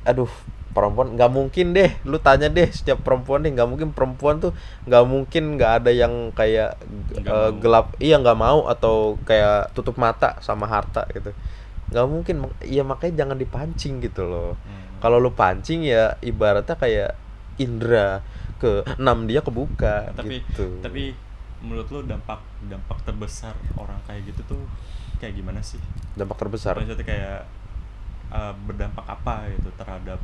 aduh perempuan nggak mungkin deh lu tanya deh setiap perempuan deh nggak mungkin perempuan tuh nggak mungkin nggak ada yang kayak Nggak eh, mau. gelap iya nggak mau atau kayak tutup mata sama harta gitu nggak mungkin iya makanya jangan dipancing gitu loh Hmm. kalau lu pancing ya ibaratnya kayak indra ke enam dia kebuka tapi gitu tapi menurut lo dampak dampak terbesar orang kayak gitu tuh kayak gimana sih? dampak terbesar Maksudnya kayak uh, berdampak apa gitu terhadap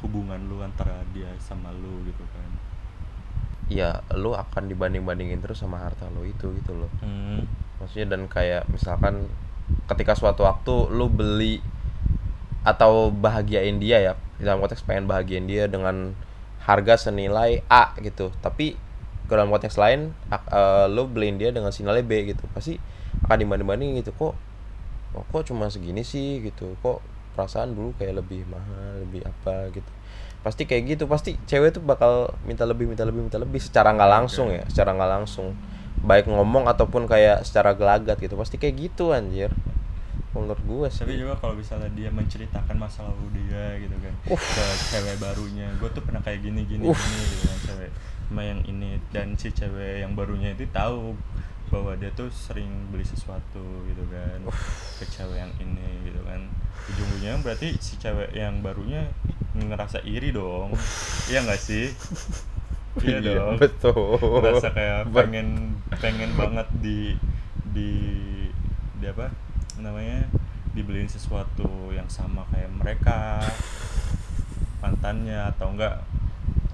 hubungan lu antara dia sama lu gitu kan? ya lu akan dibanding bandingin terus sama harta lu itu gitu loh Hmm. maksudnya dan kayak misalkan ketika suatu waktu lu beli atau bahagiain dia ya dalam konteks pengen bahagiain dia dengan harga senilai A gitu. Tapi ke dalam konteks lain ak- eh, lu beliin dia dengan senilai B gitu. Pasti akan dibanding bandingin gitu. Kok oh, kok cuma segini sih gitu? Kok perasaan dulu kayak lebih mahal lebih apa gitu? Pasti kayak gitu. Pasti cewek tuh bakal minta lebih minta lebih minta lebih secara nggak langsung ya secara nggak langsung baik ngomong ataupun kayak secara gelagat gitu. Pasti kayak gitu anjir. Menurut gue sih. Tapi juga kalau misalnya dia menceritakan masa lalu dia gitu kan ke cewek barunya. Gue tuh pernah kayak gini gini Uff. gini gitu kan cewek sama yang ini. Dan si cewek yang barunya itu tahu bahwa dia tuh sering beli sesuatu gitu kan ke cewek yang ini gitu kan. Ujung-ujungnya berarti si cewek yang barunya ngerasa iri dong. Iya nggak sih iya dong. betul. Merasa kayak pengen pengen banget di di di apa namanya dibeliin sesuatu yang sama kayak mereka mantannya atau enggak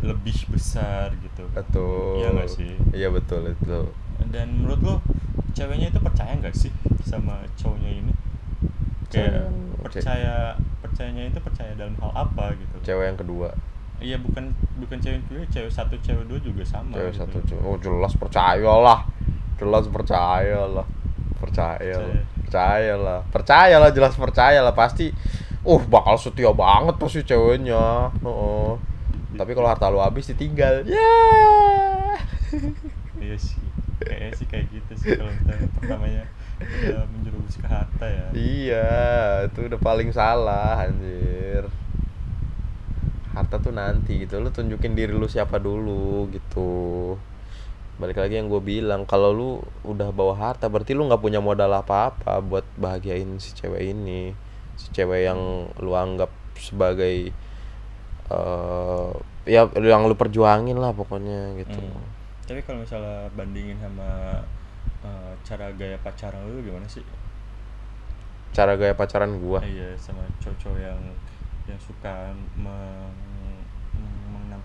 lebih besar gitu. Betul. Iya nggak sih? iya betul itu dan menurut lo ceweknya itu percaya nggak sih sama cowoknya ini? Kayak Cewek- percaya percayanya itu percaya dalam hal apa gitu? Cewek yang kedua iya bukan bukan cewek kedua cewek satu cewek dua juga sama cewek gitu. satu cewek oh jelas percayalah. Jelas percayalah. Percaya Percaya. percayalah. Percayalah jelas percayalah. Pasti uh bakal setia banget pasti ceweknya. Oh tapi kalau harta lu habis ditinggal. Ya iya sih. Kayaknya sih kayak gitu sih kalau pertamanya udah menjerumus ke harta ya. Iya itu udah paling salah anjir harta tuh nanti gitu. Lu tunjukin diri lu siapa dulu gitu. Balik lagi yang gue bilang kalau lu udah bawa harta berarti lu nggak punya modal apa-apa buat bahagiain si cewek ini. Si cewek yang lu anggap sebagai eh ya yang lu perjuangin lah pokoknya gitu. Hmm. tapi kalau misalnya bandingin sama eh, cara gaya pacaran lu gimana sih? Cara gaya pacaran gua? Iya sama cowok yang yang suka meng-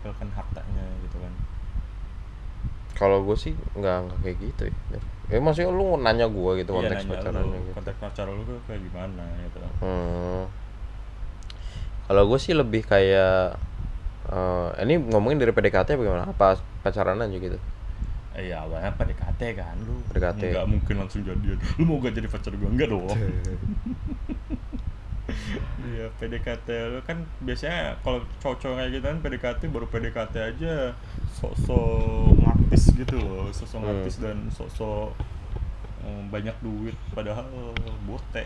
menampilkan hartanya gitu kan kalau gue sih nggak nggak kayak gitu ya ya maksudnya lu nanya gua gitu Iya, konteks nanya pacarannya lu, gitu konteks pacaran lu tuh kayak gimana gitu Hmm. Kalau gue sih lebih kayak eh, ini ngomongin dari PDKT apa gimana? Apa pacaran aja gitu? Iya awalnya PDKT kan lu PDKT. Nggak mungkin langsung jadian Lu mau gak jadi pacar gua? Enggak dong Iya PDKT lu kan biasanya kalau cowok-cowok kayak gitu kan PDKT baru PDKT aja Sosok ngartis gitu loh Sosok Hmm. ngartis dan sosok eh, banyak duit Padahal bote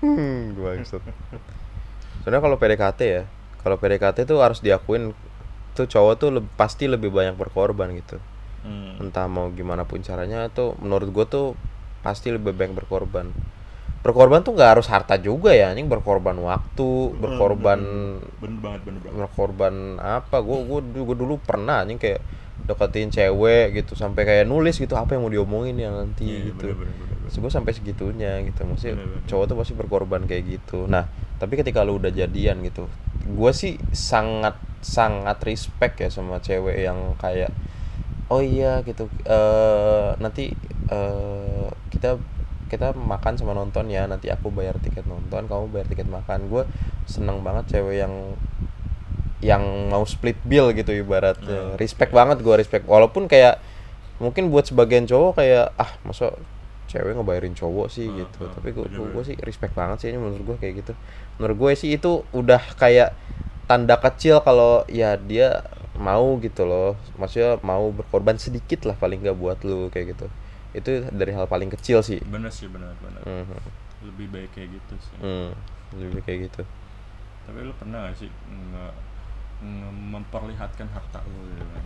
Hmm, gue Soalnya kalau PDKT ya, kalau PDKT tuh harus diakuin tuh cowok tuh leb- pasti lebih banyak berkorban gitu. hmm. Entah mau gimana pun caranya tuh menurut gue tuh pasti lebih banyak berkorban. Berkorban tuh nggak harus harta juga ya, anjing. Berkorban waktu, berkorban Bener. Banget bener banget. berkorban apa? Gue gue gue dulu pernah anjing kayak deketin cewek gitu sampai kayak nulis gitu apa yang mau diomongin ya nanti Iya, gitu. bener, bener, bener, bener. gue sampai segitunya gitu. Maksudnya Bener, bener. cowok tuh pasti berkorban kayak gitu. Nah tapi ketika lu udah jadian gitu gue sih sangat sangat respect ya sama cewek yang kayak oh iya gitu. Eh nanti eh kita kita makan sama nonton ya nanti aku bayar tiket nonton kamu bayar tiket makan. Gue seneng banget cewek yang yang mau split bill gitu ibaratnya respect banget gue respect. Walaupun kayak mungkin buat sebagian cowok kayak ah masa cewek ngebayarin cowok sih? Ah, gitu. ah, tapi gue bener-bener. sih respect banget sih ini menurut gue kayak gitu. Menurut gue sih itu udah kayak tanda kecil kalau ya dia mau gitu loh. Maksudnya mau berkorban sedikit lah paling nggak buat lu kayak gitu itu dari hal paling kecil sih Bener sih bener bener Mhm. Lebih baik kayak gitu sih Hmm, lebih kayak gitu Tapi lu pernah gak sih nge, nge- memperlihatkan harta lu gitu kan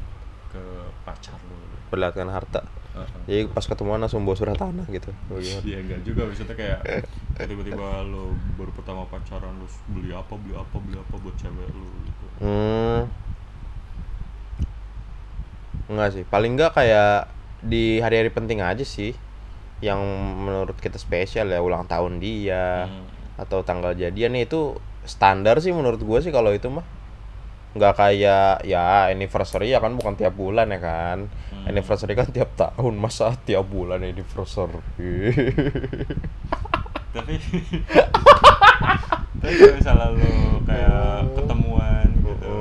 ke pacar lu? perlihatkan harta Heeh. jadi pas ketemuan langsung bawa surat tanah gitu Iya enggak juga maksudnya kayak tiba-tiba lu baru pertama pacaran lu beli apa beli apa beli apa buat cewek lu gitu. Hmm. Enggak sih, paling enggak kayak di hari-hari penting aja sih yang menurut kita spesial ya ulang tahun dia Hmm. atau tanggal jadian itu standar sih menurut gue sih kalau itu mah nggak kayak ya anniversary ya kan bukan tiap bulan ya kan Hmm. anniversary kan tiap tahun masa tiap bulan anniversary Tapi Tapi kalau misalnya lu kayak ketemuan gitu.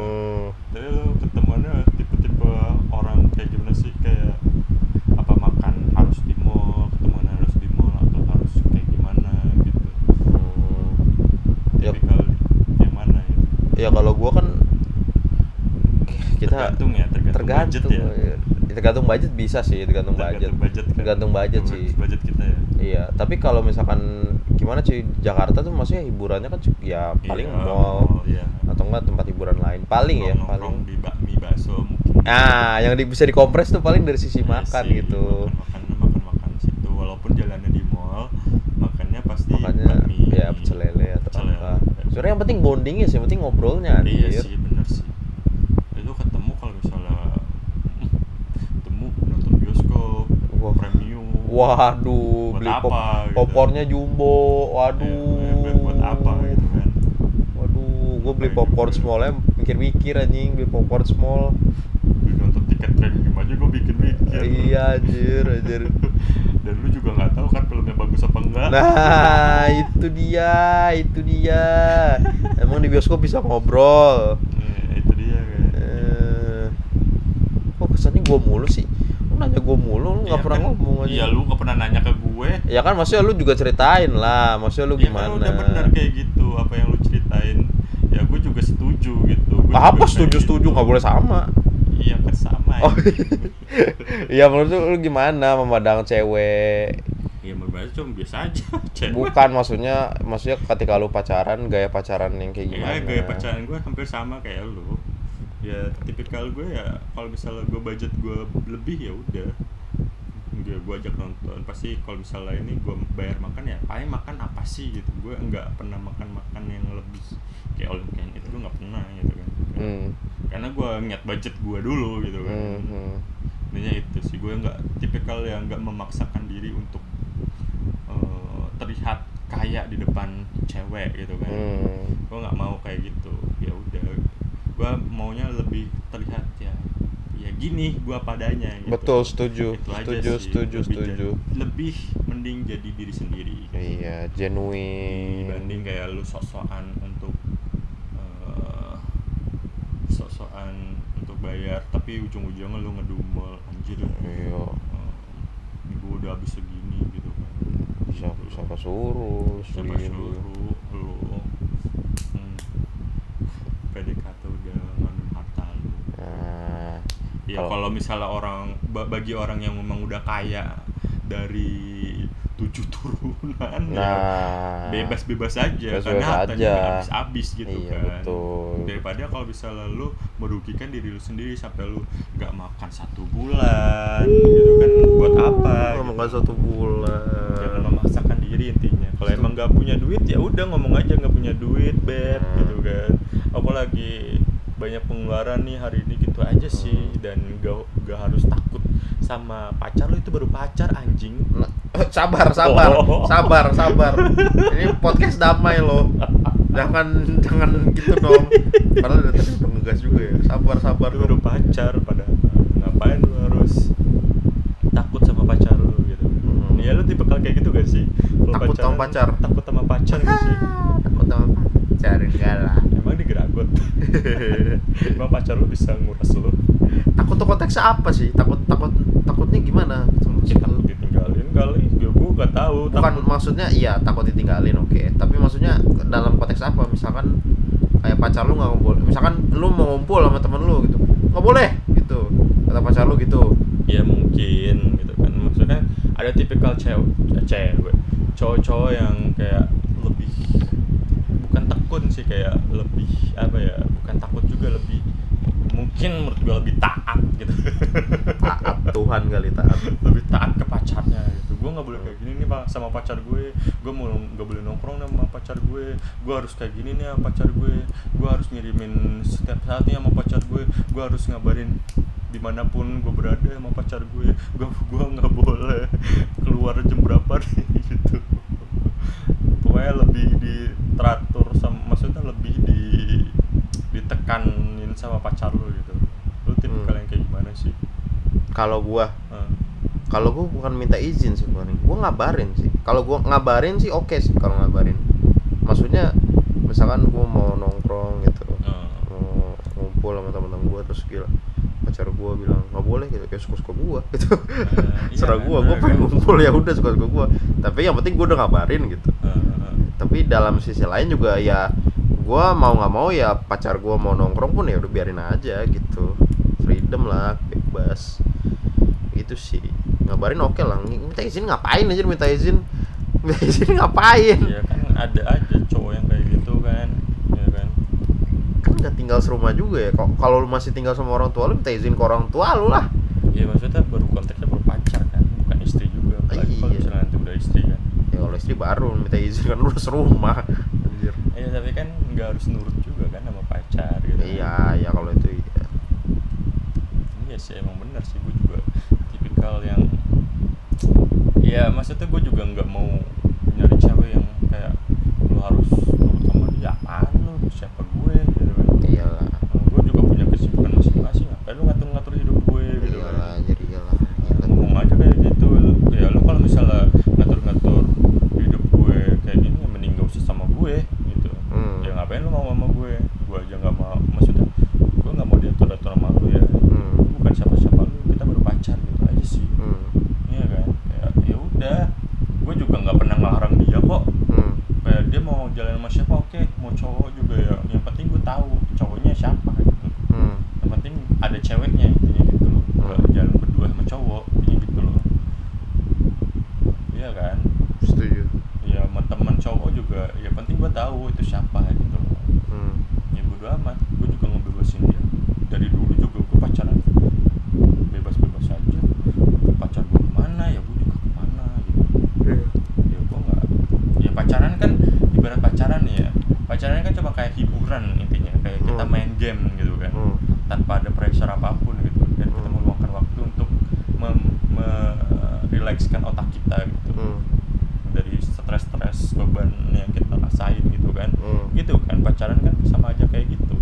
Tapi lu ketemuannya tipe-tipe orang kayak gimana sih kayak apa makan harus di mall, ketemuan harus di mall atau harus kayak gimana gitu. Ya. Ya kalau gua kan tergantung ya tergantung, tergantung budget ya ya. tergantung budget bisa sih tergantung budget tergantung budget kan. tergantung budget Tergantung sih budget kita ya iya tapi kalau misalkan gimana sih Jakarta tuh maksudnya hiburannya kan ya paling Iya, mall iya. atau enggak tempat hiburan lain paling ya Nongkrong paling di bakmi bakso mungkin ah yang di- bisa dikompres tuh paling dari sisi Iya makan sih, gitu makan makan makan situ walaupun jalannya di mall makannya pasti makanya bakmi ya pecel lele. Sebenarnya yang penting bondingnya sih yang penting ngobrolnya iya anjir. sih bener sih itu ketemu kalau misalnya ketemu nonton bioskop Wah. premium waduh Buat beli apa pop gitu? popcornnya jumbo Ya, waduh buat, buat apa gitu kan waduh gue beli popcorn juga? smallnya mikir-mikir anjing beli popcorn small Beli nonton tiket premium aja gue bikin mikir iya anjir anjir dan lu juga nggak tahu kan filmnya bagus apa enggak Nah, itu dia, itu dia. Emang di bioskop bisa ngobrol. Eh, itu dia kan Eh, kok kesannya gua mulu sih? Lu nanya gua mulu, lu nggak Iya pernah kan? ngomong aja. iya lu nggak pernah nanya ke gue Ya kan maksudnya lu juga ceritain lah, maksudnya lu Ya gimana? kan udah benar kayak gitu apa yang lu ceritain ya gue juga setuju gitu Gua apa juga kayak setuju-setuju gitu. nggak boleh sama. Iya kan sama Oh, ya Iya menurut lu, lu gimana memandang cewek? Iya berbahasa cuma biasa aja Cewek. Bukan maksudnya, maksudnya ketika lu pacaran, gaya pacaran yang kayak gimana? ya gaya pacaran gue hampir sama kayak lu ya tipikal gue ya kalau misalnya gue budget gue lebih ya udah gue gue ajak nonton pasti kalau misalnya ini gue bayar makan ya paling makan apa sih gitu gue nggak pernah makan makan yang lebih kayak all you can eat gue nggak pernah gitu kan Hmm. Karena gue nginget budget gue dulu gitu kan Hmm, hmm. intinya itu sih gue nggak tipikal yang nggak memaksakan diri untuk eh, terlihat kaya di depan cewek gitu kan Hmm. gue nggak mau kayak gitu ya udah gue maunya lebih terlihat ya ya gini gue padanya gitu. Betul, setuju. Itu aja Setuju, sih. setuju, Lebih setuju. jadi- lebih mending jadi diri sendiri Iya, genuine. dibanding kayak lu sok-sokan untuk eh, bayar tapi ujung-ujungnya lu ngedumel anjir. Iya. eh, gue udah habis segini gitu kan. Siapa siapa suruh? siapa suruh lu. Hmm, PDKT udah ngandung harta lu. Nah, ya Kalau- misalnya orang ba- bagi orang yang memang udah kaya dari tujuh turunan ya nah. bebas-bebas aja Bebas-bebas karena hartanya aja. nggak habis-habis gitu Iya, kan betul. daripada kalau misalnya lu merugikan diri lu sendiri sampai lu nggak makan satu bulan gitu kan buat apa Oh, gitu. makan satu bulan. jangan memaksakan diri intinya kalau emang nggak punya duit ya udah ngomong aja nggak punya duit beb Hmm. gitu kan apalagi banyak pengeluaran nih hari ini gitu aja sih Hmm. dan gak, gak harus takut sama pacar lu itu baru pacar anjing Nah, sabar, sabar, Oh. sabar, sabar. Ini podcast damai loh. Jangan jangan gitu dong. Padahal dari tadi udah ngegas juga ya. Sabar, sabar. lu baru pacar pada ngapain lu harus takut sama pacar lu gitu Hmm. ya lu tipe kayak gitu gak sih Kalau Takut sama pacaran, pacar? takut sama pacar gak sih Takut sama pacar enggak lah. emang digeragot emang pacar lu bisa nguras lu Takut tuh konteksnya apa sih? Takut takut takutnya gimana? takut kali ya gua gak tahu Bukan takut maksudnya iya takut ditinggalin oke. Tapi maksudnya dalam konteks apa? Misalkan kayak pacar lu nggak ngumpul. Misalkan lu mau ngumpul sama temen lu gitu. nggak boleh gitu. Kata pacar lu gitu. ya mungkin gitu kan maksudnya ada tipikal cewek cewek cowok-cowok yang kayak lebih bukan tekun sih kayak lebih apa ya bukan takut juga lebih mungkin menurut gue lebih taat gitu Taat Tuhan kali taat. lebih taat ke pacarnya gitu gue nggak boleh kayak gini nih pak sama pacar gue. Gue mau nggak boleh nongkrong sama pacar gue. Gue harus kayak gini nih sama pacar gue. Gue harus ngirimin setiap saat nih sama pacar gue. Gue harus ngabarin di mana pun gue berada sama pacar gue. Gue gue nggak boleh keluar jam berapa nih gitu. Pokoknya lebih diteratur sama maksudnya lebih di ditekanin sama pacar lu gitu. Lu tipikal Hmm. yang kayak gimana sih? Kalau Heeh. Kalau gua bukan minta izin sih paling gua ngabarin sih. Kalau gua ngabarin sih oke sih kalau ngabarin. Maksudnya misalkan gua mau nongkrong gitu Heeh. mau ngumpul sama teman-teman gua terus gila pacar gua bilang nggak boleh gitu. Ya suka suka gua gitu. Iya serah gua gua bener pengen ngumpul ya udah suka suka gua. Tapi yang penting gua udah ngabarin gitu. Heeh. tapi dalam sisi lain juga ya gua mau nggak mau ya pacar gua mau nongkrong pun ya udah biarin aja gitu. Freedom lah bebas. Itu sih ngabarin oke lah. Minta izin ngapain aja minta izin. Minta izin ngapain? Ya kan ada aja cowok yang kayak gitu kan ya kan? Kan nggak tinggal serumah juga ya. Kok kalau lu masih tinggal sama orang tua lu minta izin ke orang tua lu lah. Ya maksudnya baru konteksnya baru pacar kan bukan istri juga. Apalagi kalau Iya. misalnya nanti udah istri kan. Ya kalau istri baru minta izin kan lu serumah. Anjir. Iya tapi kan nggak harus nurut juga kan sama pacar gitu kan. iya ya kalau itu iya. Iya sih emang benar sih gue tipikal yang ya maksudnya gue juga nggak mau nyari cewek yang kayak lu harus nurut sama dia apaan lu siapa gue gitu kan iyalah gue juga punya kesibukan masing-masing ngapain lu ngatur-ngatur hidup gue gitu iyalah kan anjir iyalah Ya, Gila. ngomong aja kayak gitu ya lu kalau misalnya ngatur-ngatur hidup gue kayak gini ya mending gak usah sama gue gitu Hmm. ya ngapain lu mau sama gue gue aja nggak mau maksudnya gue nggak mau diatur atur sama lu ya Hmm. Lu bukan siapa-siapa lu kita baru pacar gitu aja sih Hmm. iya kan kayak ya udah gue juga nggak pernah ngelarang dia kok Hmm. kayak dia mau jalan sama siapa oke mau cowok juga ya yang penting gue tahu cowoknya siapa gitu Hmm. yang penting ada ceweknya intinya gitu loh nggak Hmm. jalan berdua sama cowok intinya gitu loh iya kan setuju ya sama teman cowok juga ya penting gue tahu itu siapa gitu loh hmm. ya bodo amat gue juga ngebebasin dia dari dulu juga gue pacaran bebas-bebas aja pacar gue ke mana ya gue juga ke mana gitu ya gue nggak ya pacaran kan ibarat pacaran nih ya pacaran kan cuma kayak hiburan intinya kayak kita Hmm. main game gitu kan Hmm. tanpa ada pressure apa pun gitu dan kita Hmm. meluangkan waktu untuk mem- merilekskan otak kita gitu Hmm. dari stres-stres beban yang kita rasain gitu kan Hmm. gitu kan pacaran kan sama aja kayak gitu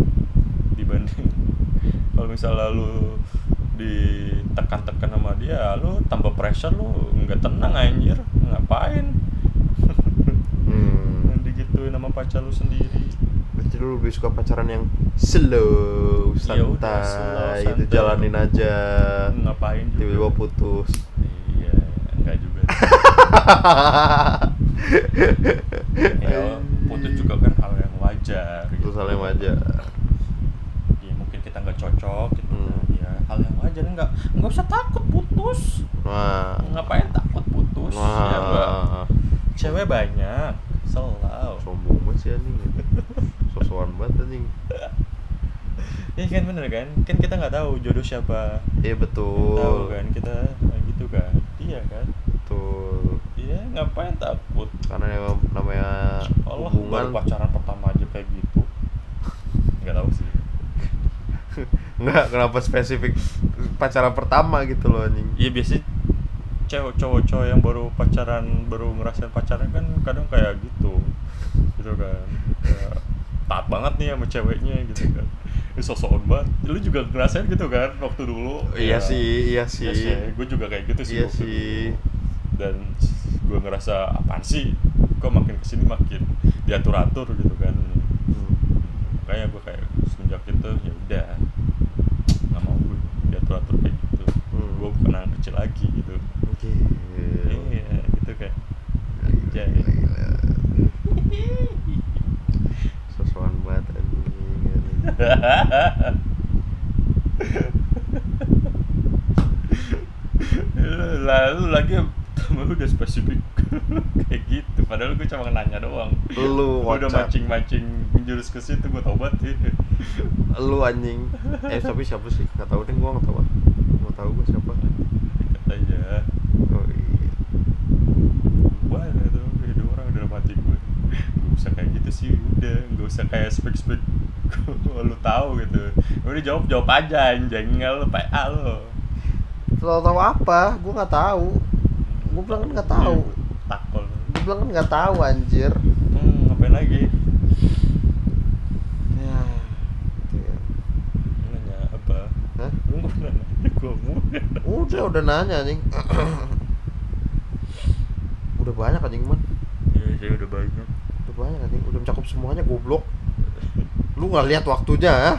dibanding kalau misalnya lu ditekan-tekan sama dia lu tambah pressure lu nggak tenang anjir ngapain Hmm. digituin sama pacar lu sendiri Berarti lu pacaran yang slow, Ya udah, santai, slow, itu jalanin aja. ngapain juga Tiba-tiba putus. iya enggak juga ya putus juga kan hal yang wajar gitu. Terus hal yang wajar. ya mungkin kita nggak cocok gitu Hmm. kan. ya hal yang wajar nggak nggak usah takut putus Wah. ngapain takut putus ya mbak Wah. cewek banyak selalu Sombong banget sih anjing. Sosokan banget anjing. Iya kan bener kan kan kita nggak tahu jodoh siapa. Iya tahu betul. kan kita gitu kan. Iya kan? Betul. iya ngapain takut? Karena emang namanya Allah baru hubungan pacaran pertama aja kayak gitu. Nggak tahu sih. Enggak, kenapa spesifik pacaran pertama gitu loh anjing. iya biasanya cewek cowok-cowok yang baru pacaran baru ngerasain pacaran kan kadang kayak gitu. Gitu kan. Kayak taat banget nih sama ceweknya gitu sosokan banget lu juga ngerasain gitu kan waktu dulu Iya sih, iya sih. gue juga kayak gitu sih Iya waktu sih. dulu. dan gue ngerasa apaan sih kok makin ke sini makin diatur atur gitu kan Hmm. kayak gue kayak semenjak itu ya udah nggak mau gue diatur atur kayak gitu Hmm. gue bukan anak kecil lagi gitu Oke. iya gitu kan Gila, Jadi. gila, gila. Sosokan banget anjing. anjing. Lalu lagi temen lu udah spesifik kayak gitu padahal gue cuma nanya doang Lu udah mancing mancing menjurus ke situ gue tobat sih Lu anjing. Eh tapi siapa sih? Enggak tahu deh gua enggak tahu. Enggak tahu gua siapa. kata aja Oh iya. wah itu itu orang udah mati gue gak usah kayak gitu sih udah gak usah kayak spek spek lu tahu gitu udah jawab jawab aja anjing nggak lu PA lu Tahu tahu apa? Gua nggak tahu. Gua bilang kan nggak tahu. takol Gua bilang kan nggak tahu anjir. hmm, ngapain lagi Ya. Gitu ya. nanya apa Hah? lu nggak pernah nanya gue mau Udah, udah nanya anjing. udah banyak anjing man. iya sih udah banyak Udah banyak anjing. Udah mencakup semuanya goblok. Lu nggak lihat waktunya, ya?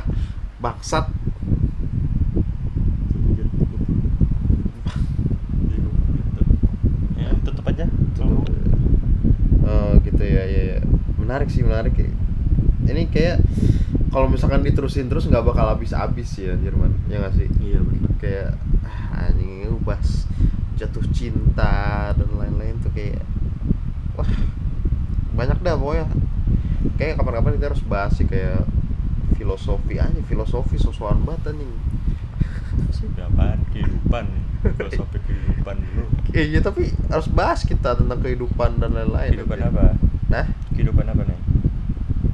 Bangsat. ya tutup aja Oh gitu ya, ya, ya. Menarik sih, menarik ya. Ini kayak kalau misalkan diterusin terus nggak bakal habis-habis sih anjir man ya nggak sih iya benar kayak ah, anjing bahas jatuh cinta dan lain-lain tuh kayak wah banyak dah pokoknya kayak kapan-kapan kita harus bahas sih kayak filosofi aja filosofi sosokan banget anjing. Apaan? Kehidupan. Filosofi kehidupan dulu. Eh, iya tapi harus bahas kita tentang kehidupan dan lain-lain kehidupan apa? Nah kehidupan apa nih?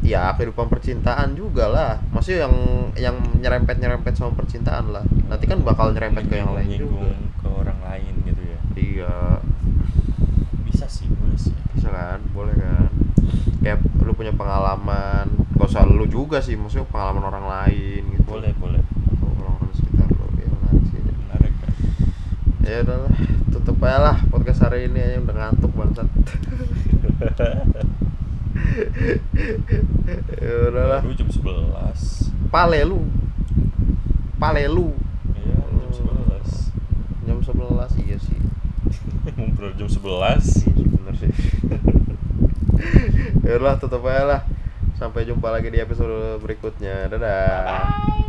Ya kehidupan percintaan juga lah. Maksudnya yang yang nyerempet nyerempet sama percintaan lah. Nanti kan bakal nyerempet ke yang lain juga. ke orang lain gitu ya? Iya. Bisa sih boleh sih. Bisa kan kayak lu punya pengalaman gak usah lu juga sih maksudnya pengalaman orang lain gitu. Boleh boleh. Orang-orang sekitar lu ya menarik sih. Menarik kan ya udahlah tutup aja lah podcast hari ini aja udah ngantuk bangsat. Ya udahlah. Baru jam 11 pale lu. Pale lu. Iya jam 11 jam 11 iya sih. Ngobrol jam 11 iya sih bener sih ya udahlah tutup aja lah. Sampai jumpa lagi di episode berikutnya. Dadah